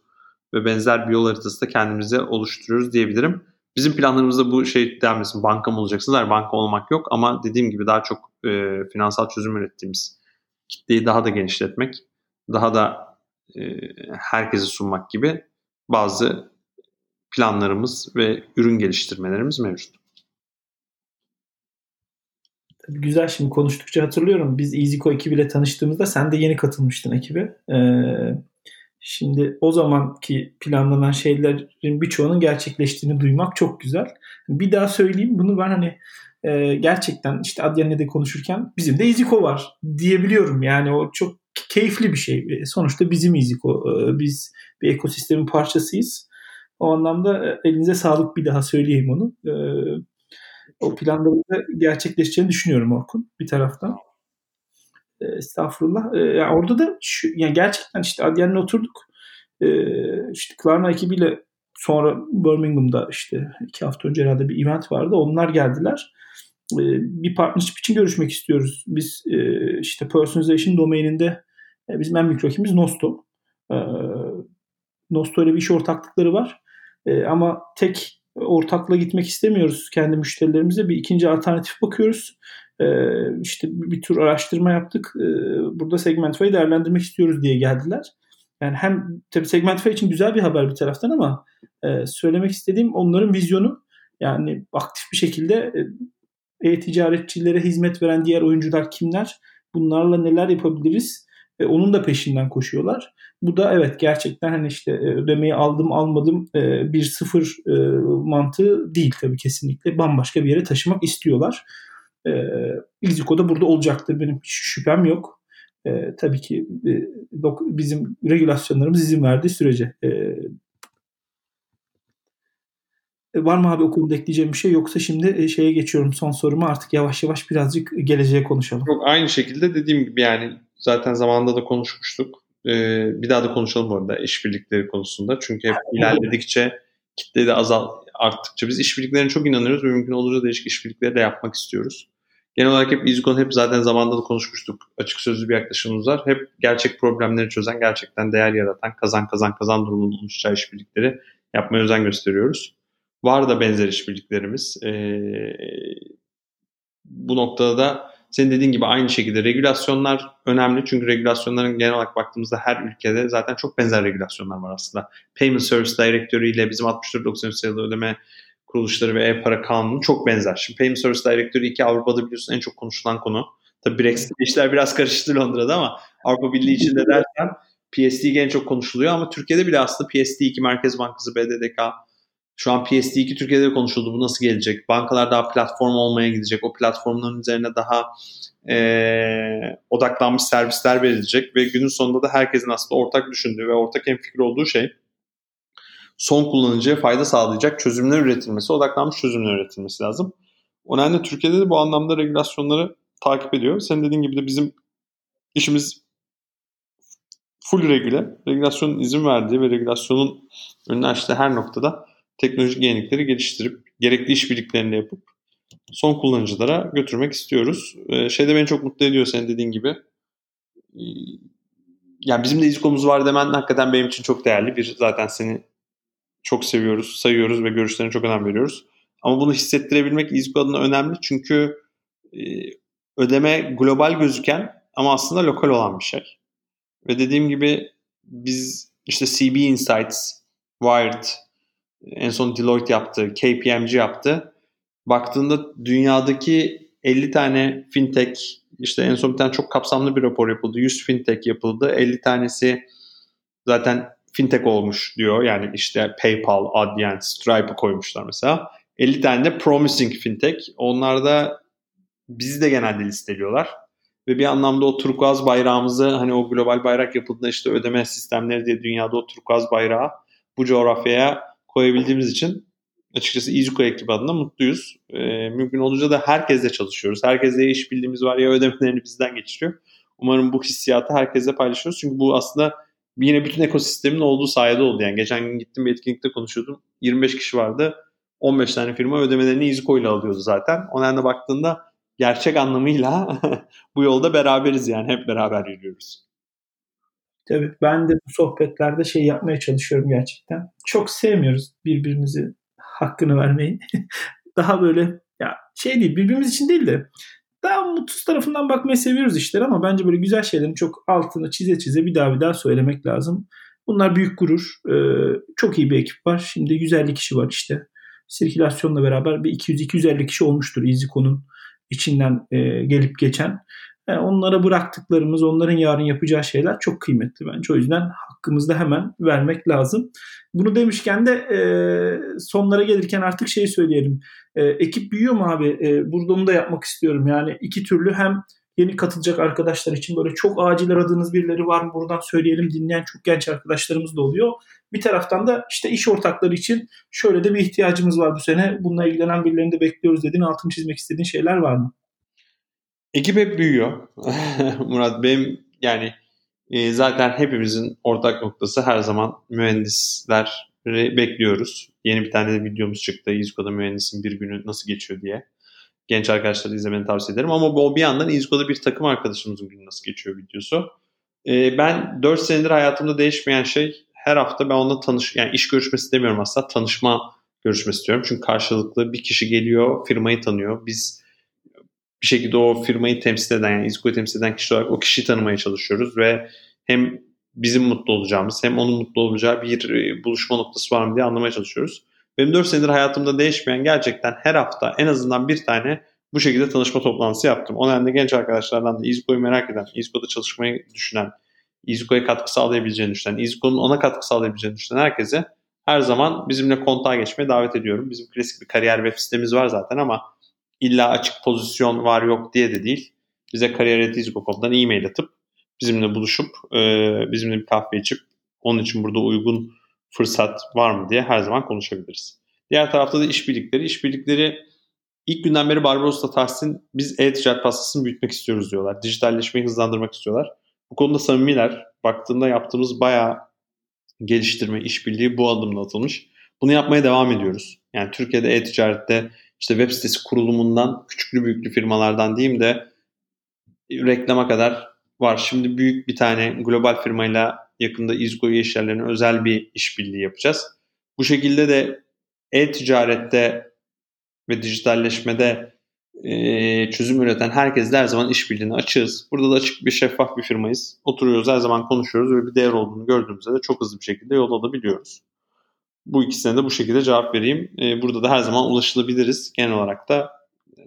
ve benzer bir yol haritası da kendimize oluşturuyoruz diyebilirim. Bizim planlarımızda bu şey denmesin banka mı olacaksınız? Hayır banka olmak yok ama dediğim gibi daha çok e, finansal çözüm ürettiğimiz kitleyi daha da genişletmek, daha da e, herkese sunmak gibi bazı planlarımız ve ürün geliştirmelerimiz mevcut. Tabii güzel şimdi konuştukça hatırlıyorum. Biz EasyCo ekibiyle tanıştığımızda sen de yeni katılmıştın ekibe. Ee, şimdi o zamanki planlanan şeylerin birçoğunun gerçekleştiğini duymak çok güzel. Bir daha söyleyeyim bunu ben hani e, gerçekten işte Adyen'le de konuşurken bizim de EasyCo var diyebiliyorum. Yani o çok keyifli bir şey. E, sonuçta bizim EasyCo. E, biz bir ekosistemin parçasıyız. O anlamda e, elinize sağlık bir daha söyleyeyim onu. E, o planların da gerçekleşeceğini düşünüyorum Orkun bir taraftan. E, estağfurullah. E, yani orada da şu, yani gerçekten işte Adyen'le oturduk. E, işte Klarna ekibiyle sonra Birmingham'da işte iki hafta önce herhalde bir event vardı. Onlar geldiler. E, bir partnership için görüşmek istiyoruz. Biz e, işte personalization domaininde e, bizim en büyük rakibimiz Nosto. E, Nosto ile bir iş ortaklıkları var. E, ama tek ortakla gitmek istemiyoruz kendi müşterilerimize. Bir ikinci alternatif bakıyoruz. E, işte bir tür araştırma yaptık. E, burada Segmentify'ı değerlendirmek istiyoruz diye geldiler. Yani hem tabii Segmentify için güzel bir haber bir taraftan ama e, söylemek istediğim onların vizyonu yani aktif bir şekilde e-ticaretçilere hizmet veren diğer oyuncular kimler? Bunlarla neler yapabiliriz? E, onun da peşinden koşuyorlar. Bu da evet gerçekten hani işte e, ödemeyi aldım almadım e, bir sıfır e, mantığı değil tabii kesinlikle. Bambaşka bir yere taşımak istiyorlar. E, Iziko da burada olacaktır benim hiç şüphem yok. E, tabii ki e, bizim regülasyonlarımız izin verdiği sürece e, e, var mı abi okulda ekleyeceğim bir şey yoksa şimdi e, şeye geçiyorum son soruma artık yavaş yavaş birazcık geleceğe konuşalım. Yok aynı şekilde dediğim gibi yani zaten zamanında da konuşmuştuk. Ee, bir daha da konuşalım bu arada işbirlikleri konusunda. Çünkü hep ilerledikçe kitle de azal arttıkça biz işbirliklerine çok inanıyoruz ve mümkün olunca değişik işbirlikleri de yapmak istiyoruz. Genel olarak hep İzgon hep zaten zamanında da konuşmuştuk. Açık sözlü bir yaklaşımımız var. Hep gerçek problemleri çözen, gerçekten değer yaratan, kazan kazan kazan durumunda oluşacağı işbirlikleri yapmaya özen gösteriyoruz. Var da benzer işbirliklerimiz. Ee, bu noktada da senin dediğin gibi aynı şekilde regülasyonlar önemli. Çünkü regülasyonların genel olarak baktığımızda her ülkede zaten çok benzer regülasyonlar var aslında. Payment Service Directory ile bizim 6493 sayılı ödeme kuruluşları ve e-para kanunu çok benzer. Şimdi Payment Service Directory 2 Avrupa'da biliyorsun en çok konuşulan konu. Tabii Brexit işler biraz karıştı Londra'da ama Avrupa Birliği içinde derken PSD2 en çok konuşuluyor ama Türkiye'de bile aslında PSD2 Merkez Bankası, BDDK, şu an PSD2 Türkiye'de de konuşuldu. Bu nasıl gelecek? Bankalar daha platform olmaya gidecek. O platformların üzerine daha e, odaklanmış servisler verilecek ve günün sonunda da herkesin aslında ortak düşündüğü ve ortak en fikir olduğu şey son kullanıcıya fayda sağlayacak çözümler üretilmesi, odaklanmış çözümler üretilmesi lazım. O nedenle Türkiye'de de bu anlamda regülasyonları takip ediyor. Senin dediğin gibi de bizim işimiz full regüle. Regülasyonun izin verdiği ve regülasyonun önüne açtığı her noktada teknolojik yenilikleri geliştirip gerekli işbirliklerini yapıp son kullanıcılara götürmek istiyoruz. Ee, şey de beni çok mutlu ediyor senin dediğin gibi. Ee, yani bizim de izkomuz var demen hakikaten benim için çok değerli. Bir zaten seni çok seviyoruz, sayıyoruz ve görüşlerine çok önem veriyoruz. Ama bunu hissettirebilmek İzgo adına önemli çünkü e, ödeme global gözüken ama aslında lokal olan bir şey. Ve dediğim gibi biz işte CB Insights, Wired, En son Deloitte yaptı, KPMG yaptı. Baktığında dünyadaki 50 tane fintech, işte en son bir tane çok kapsamlı bir rapor yapıldı. 100 fintech yapıldı. 50 tanesi zaten fintech olmuş diyor. Yani işte PayPal, Adyen, Stripe koymuşlar mesela. 50 tane de promising fintech. Onlar da bizi de genelde listeliyorlar. Ve bir anlamda o turkuaz bayrağımızı hani o global bayrak yapıldığında işte ödeme sistemleri diye dünyada o turkuaz bayrağı bu coğrafyaya koyabildiğimiz için açıkçası EasyCo ekibi adına mutluyuz. Ee, mümkün olunca da herkesle çalışıyoruz. Herkesle iş bildiğimiz var ya ödemelerini bizden geçiriyor. Umarım bu hissiyatı herkesle paylaşıyoruz. Çünkü bu aslında yine bütün ekosistemin olduğu sayede oldu. Yani geçen gün gittim bir etkinlikte konuşuyordum. 25 kişi vardı. 15 tane firma ödemelerini EasyCo ile alıyordu zaten. O nedenle baktığında gerçek anlamıyla bu yolda beraberiz yani hep beraber yürüyoruz. Tabii ben de bu sohbetlerde şey yapmaya çalışıyorum gerçekten. Çok sevmiyoruz birbirimizi hakkını vermeyi. daha böyle ya şey değil birbirimiz için değil de daha mutsuz tarafından bakmayı seviyoruz işler ama bence böyle güzel şeylerin çok altını çize çize bir daha bir daha söylemek lazım. Bunlar büyük gurur. Ee, çok iyi bir ekip var. Şimdi 150 kişi var işte. Sirkülasyonla beraber bir 200-250 kişi olmuştur EasyCo'nun içinden e, gelip geçen. Yani e, onlara bıraktıklarımız, onların yarın yapacağı şeyler çok kıymetli bence. O yüzden hakkımızda hemen vermek lazım. Bunu demişken de e, sonlara gelirken artık şey söyleyelim. E, ekip büyüyor mu abi? E, burada onu da yapmak istiyorum. Yani iki türlü hem yeni katılacak arkadaşlar için böyle çok acil aradığınız birileri var mı buradan söyleyelim dinleyen çok genç arkadaşlarımız da oluyor. Bir taraftan da işte iş ortakları için şöyle de bir ihtiyacımız var bu sene. Bununla ilgilenen birilerini de bekliyoruz dediğin altını çizmek istediğin şeyler var mı? Ekip hep büyüyor. Murat benim yani e, zaten hepimizin ortak noktası her zaman mühendisleri bekliyoruz. Yeni bir tane de videomuz çıktı. İzko'da mühendisin bir günü nasıl geçiyor diye genç arkadaşları izlemeni tavsiye ederim. Ama bu bir yandan İzgo'da bir takım arkadaşımızın günü nasıl geçiyor videosu. Ee, ben 4 senedir hayatımda değişmeyen şey her hafta ben onunla tanış yani iş görüşmesi demiyorum aslında tanışma görüşmesi istiyorum. Çünkü karşılıklı bir kişi geliyor firmayı tanıyor. Biz bir şekilde o firmayı temsil eden yani İzgo'yu temsil eden kişi olarak o kişiyi tanımaya çalışıyoruz ve hem bizim mutlu olacağımız hem onun mutlu olacağı bir e, buluşma noktası var mı diye anlamaya çalışıyoruz. Benim 4 senedir hayatımda değişmeyen gerçekten her hafta en azından bir tane bu şekilde tanışma toplantısı yaptım. O nedenle genç arkadaşlardan da İzgo'yu merak eden, İzgo'da çalışmayı düşünen, İzgo'ya katkı sağlayabileceğini düşünen, İzgo'nun ona katkı sağlayabileceğini düşünen herkese her zaman bizimle kontağa geçmeye davet ediyorum. Bizim klasik bir kariyer web sitemiz var zaten ama illa açık pozisyon var yok diye de değil. Bize kariyer.izgo.com'dan e-mail atıp bizimle buluşup bizimle bir kahve içip onun için burada uygun fırsat var mı diye her zaman konuşabiliriz. Diğer tarafta da işbirlikleri. İşbirlikleri ilk günden beri Barbaros'la Tahsin biz e-ticaret pastasını büyütmek istiyoruz diyorlar. Dijitalleşmeyi hızlandırmak istiyorlar. Bu konuda samimiler. Baktığında yaptığımız bayağı geliştirme, işbirliği bu adımla atılmış. Bunu yapmaya devam ediyoruz. Yani Türkiye'de e-ticarette işte web sitesi kurulumundan küçüklü büyüklü firmalardan diyeyim de reklama kadar var. Şimdi büyük bir tane global firmayla yakında İzgo iş yerlerine özel bir işbirliği yapacağız. Bu şekilde de e-ticarette ve dijitalleşmede e, çözüm üreten herkesle her zaman işbirliğine açığız. Burada da açık bir şeffaf bir firmayız. Oturuyoruz her zaman konuşuyoruz ve bir değer olduğunu gördüğümüzde de çok hızlı bir şekilde yol alabiliyoruz. Bu ikisine de bu şekilde cevap vereyim. E, burada da her zaman ulaşılabiliriz. Genel olarak da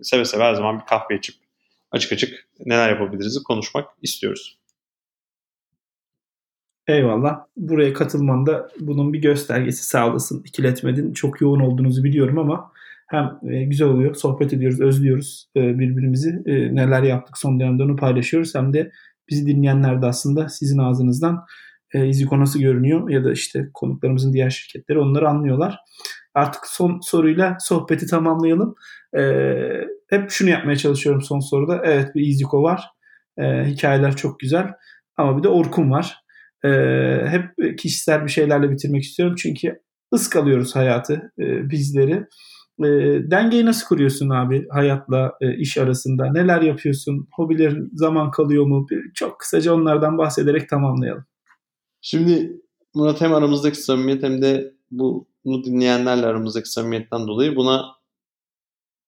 seve seve her zaman bir kahve içip açık açık neler yapabiliriz konuşmak istiyoruz. Eyvallah. Buraya katılman da bunun bir göstergesi sağ olasın. İkiletmedin. Çok yoğun olduğunuzu biliyorum ama hem e, güzel oluyor. Sohbet ediyoruz, özlüyoruz e, birbirimizi. E, neler yaptık son dönemde onu paylaşıyoruz. Hem de bizi dinleyenler de aslında sizin ağzınızdan İziko nasıl görünüyor ya da işte konuklarımızın diğer şirketleri onları anlıyorlar. Artık son soruyla sohbeti tamamlayalım. Hep şunu yapmaya çalışıyorum son soruda. Evet bir İziko var. Hikayeler çok güzel. Ama bir de Orkun var. Hep kişisel bir şeylerle bitirmek istiyorum. Çünkü ıskalıyoruz hayatı, bizleri. E, dengeyi nasıl kuruyorsun abi hayatla e, iş arasında? Neler yapıyorsun? Hobilerin zaman kalıyor mu? Bir, çok kısaca onlardan bahsederek tamamlayalım. Şimdi Murat hem aramızdaki samimiyet hem de bunu dinleyenlerle aramızdaki samimiyetten dolayı buna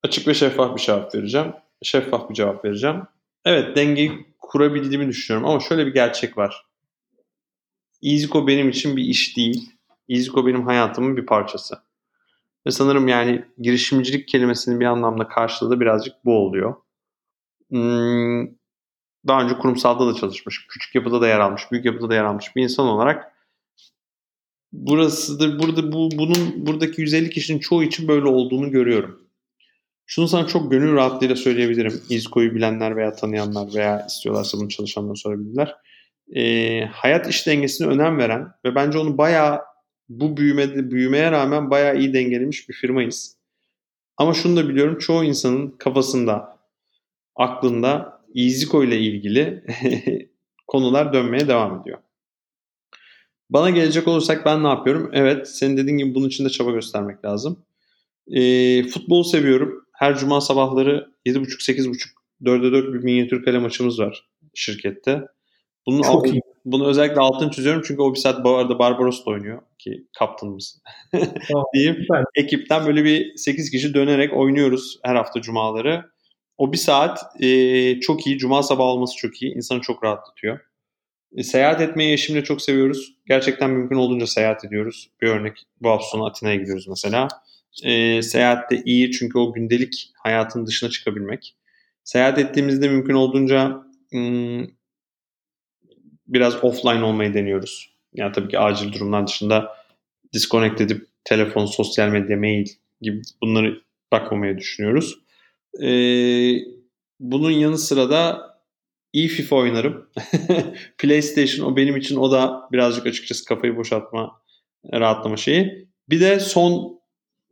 açık ve şeffaf bir cevap vereceğim. Şeffaf bir cevap vereceğim. Evet dengeyi kurabildiğimi düşünüyorum ama şöyle bir gerçek var. EasyCo benim için bir iş değil. EasyCo benim hayatımın bir parçası. Ve sanırım yani girişimcilik kelimesinin bir anlamda karşılığı birazcık bu oluyor. Hmm, daha önce kurumsalda da çalışmış, küçük yapıda da yer almış, büyük yapıda da yer almış bir insan olarak burasıdır. Burada bu bunun buradaki 150 kişinin çoğu için böyle olduğunu görüyorum. Şunu sana çok gönül rahatlığıyla söyleyebilirim. İzko'yu bilenler veya tanıyanlar veya istiyorlarsa bunu çalışanlar sorabilirler. Ee, hayat iş dengesine önem veren ve bence onu bayağı bu büyümede, büyümeye rağmen bayağı iyi dengelemiş bir firmayız. Ama şunu da biliyorum çoğu insanın kafasında, aklında İziko ile ilgili konular dönmeye devam ediyor. Bana gelecek olursak ben ne yapıyorum? Evet senin dediğin gibi bunun için de çaba göstermek lazım. E, futbol seviyorum. Her cuma sabahları 7.30-8.30 4'e 4 bir minyatür kale maçımız var şirkette. Bunun Çok alt, iyi. Bunu özellikle altını çiziyorum çünkü o bir saat bu arada Barbaros da oynuyor ki kaptanımız diyeyim. Süper. Ekipten böyle bir 8 kişi dönerek oynuyoruz her hafta cumaları. O bir saat e, çok iyi. Cuma sabah olması çok iyi. İnsanı çok rahatlatıyor. E, seyahat etmeyi eşimle çok seviyoruz. Gerçekten mümkün olduğunca seyahat ediyoruz. Bir örnek bu hafta sonu Atina'ya gidiyoruz mesela. E, seyahat de iyi çünkü o gündelik hayatın dışına çıkabilmek. Seyahat ettiğimizde mümkün olduğunca hmm, biraz offline olmayı deniyoruz. Yani tabii ki acil durumlar dışında disconnect edip telefon, sosyal medya, mail gibi bunları bakmamaya düşünüyoruz. Ee, bunun yanı sıra da iyi FIFA oynarım. PlayStation o benim için o da birazcık açıkçası kafayı boşaltma, rahatlama şeyi. Bir de son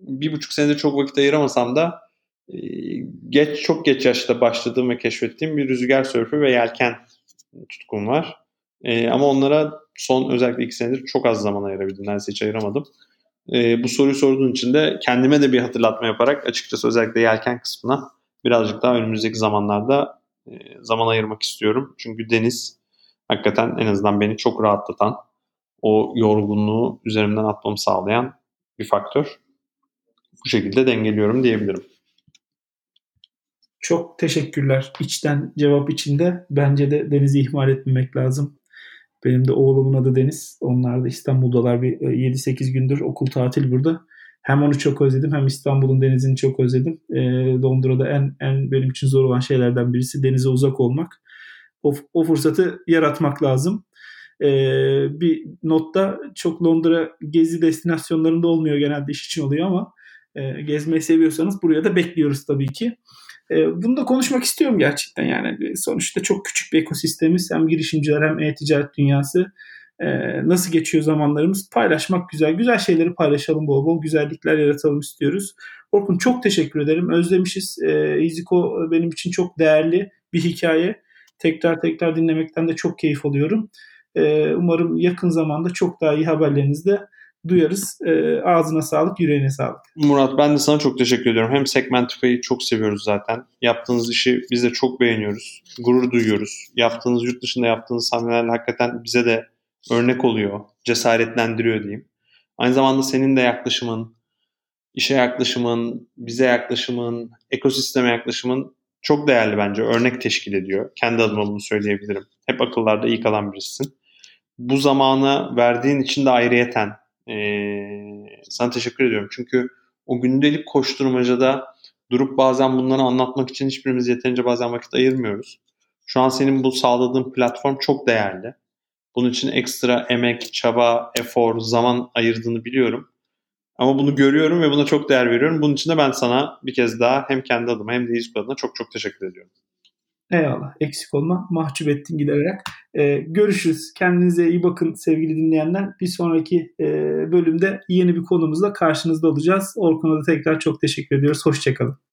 bir buçuk senede çok vakit ayıramasam da e, geç çok geç yaşta başladığım ve keşfettiğim bir rüzgar sörfü ve yelken tutkum var. E, ama onlara son özellikle iki senedir çok az zaman ayırabildim. Neredeyse hiç ayıramadım. E, bu soruyu sorduğun için de kendime de bir hatırlatma yaparak açıkçası özellikle yelken kısmına birazcık daha önümüzdeki zamanlarda e, zaman ayırmak istiyorum. Çünkü deniz hakikaten en azından beni çok rahatlatan, o yorgunluğu üzerimden atmamı sağlayan bir faktör. Bu şekilde dengeliyorum diyebilirim. Çok teşekkürler. İçten cevap içinde. Bence de denizi ihmal etmemek lazım. Benim de oğlumun adı Deniz. Onlar da İstanbul'dalar bir 7-8 e, gündür okul tatil burada. Hem onu çok özledim hem İstanbul'un denizini çok özledim. E, Londra'da en en benim için zor olan şeylerden birisi denize uzak olmak. O, o fırsatı yaratmak lazım. E, bir notta çok Londra gezi destinasyonlarında olmuyor genelde iş için oluyor ama e, gezmeyi seviyorsanız buraya da bekliyoruz tabii ki. E, bunu da konuşmak istiyorum gerçekten yani. Sonuçta çok küçük bir ekosistemiz. Hem girişimciler hem e-ticaret dünyası. E, nasıl geçiyor zamanlarımız? Paylaşmak güzel. Güzel şeyleri paylaşalım bol bol. Güzellikler yaratalım istiyoruz. Orkun çok teşekkür ederim. Özlemişiz. E, Iziko benim için çok değerli bir hikaye. Tekrar tekrar dinlemekten de çok keyif alıyorum. E, umarım yakın zamanda çok daha iyi haberlerinizle duyarız. E, ağzına sağlık, yüreğine sağlık. Murat ben de sana çok teşekkür ediyorum. Hem Segmentify'ı çok seviyoruz zaten. Yaptığınız işi biz de çok beğeniyoruz. Gurur duyuyoruz. Yaptığınız yurt dışında yaptığınız hamleler hakikaten bize de örnek oluyor. Cesaretlendiriyor diyeyim. Aynı zamanda senin de yaklaşımın, işe yaklaşımın, bize yaklaşımın, ekosisteme yaklaşımın çok değerli bence. Örnek teşkil ediyor. Kendi adıma bunu söyleyebilirim. Hep akıllarda iyi kalan birisin. Bu zamanı verdiğin için de ayrıyeten ee, sana teşekkür ediyorum. Çünkü o gündelik koşturmacada durup bazen bunları anlatmak için hiçbirimiz yeterince bazen vakit ayırmıyoruz. Şu an senin bu sağladığın platform çok değerli. Bunun için ekstra emek, çaba, efor, zaman ayırdığını biliyorum. Ama bunu görüyorum ve buna çok değer veriyorum. Bunun için de ben sana bir kez daha hem kendi adıma hem de İzmir adına çok çok teşekkür ediyorum. Eyvallah. Eksik olma. Mahcup ettin giderek. Ee, görüşürüz. Kendinize iyi bakın sevgili dinleyenler. Bir sonraki e, bölümde yeni bir konumuzla karşınızda olacağız. Orkun'a da tekrar çok teşekkür ediyoruz. Hoşçakalın.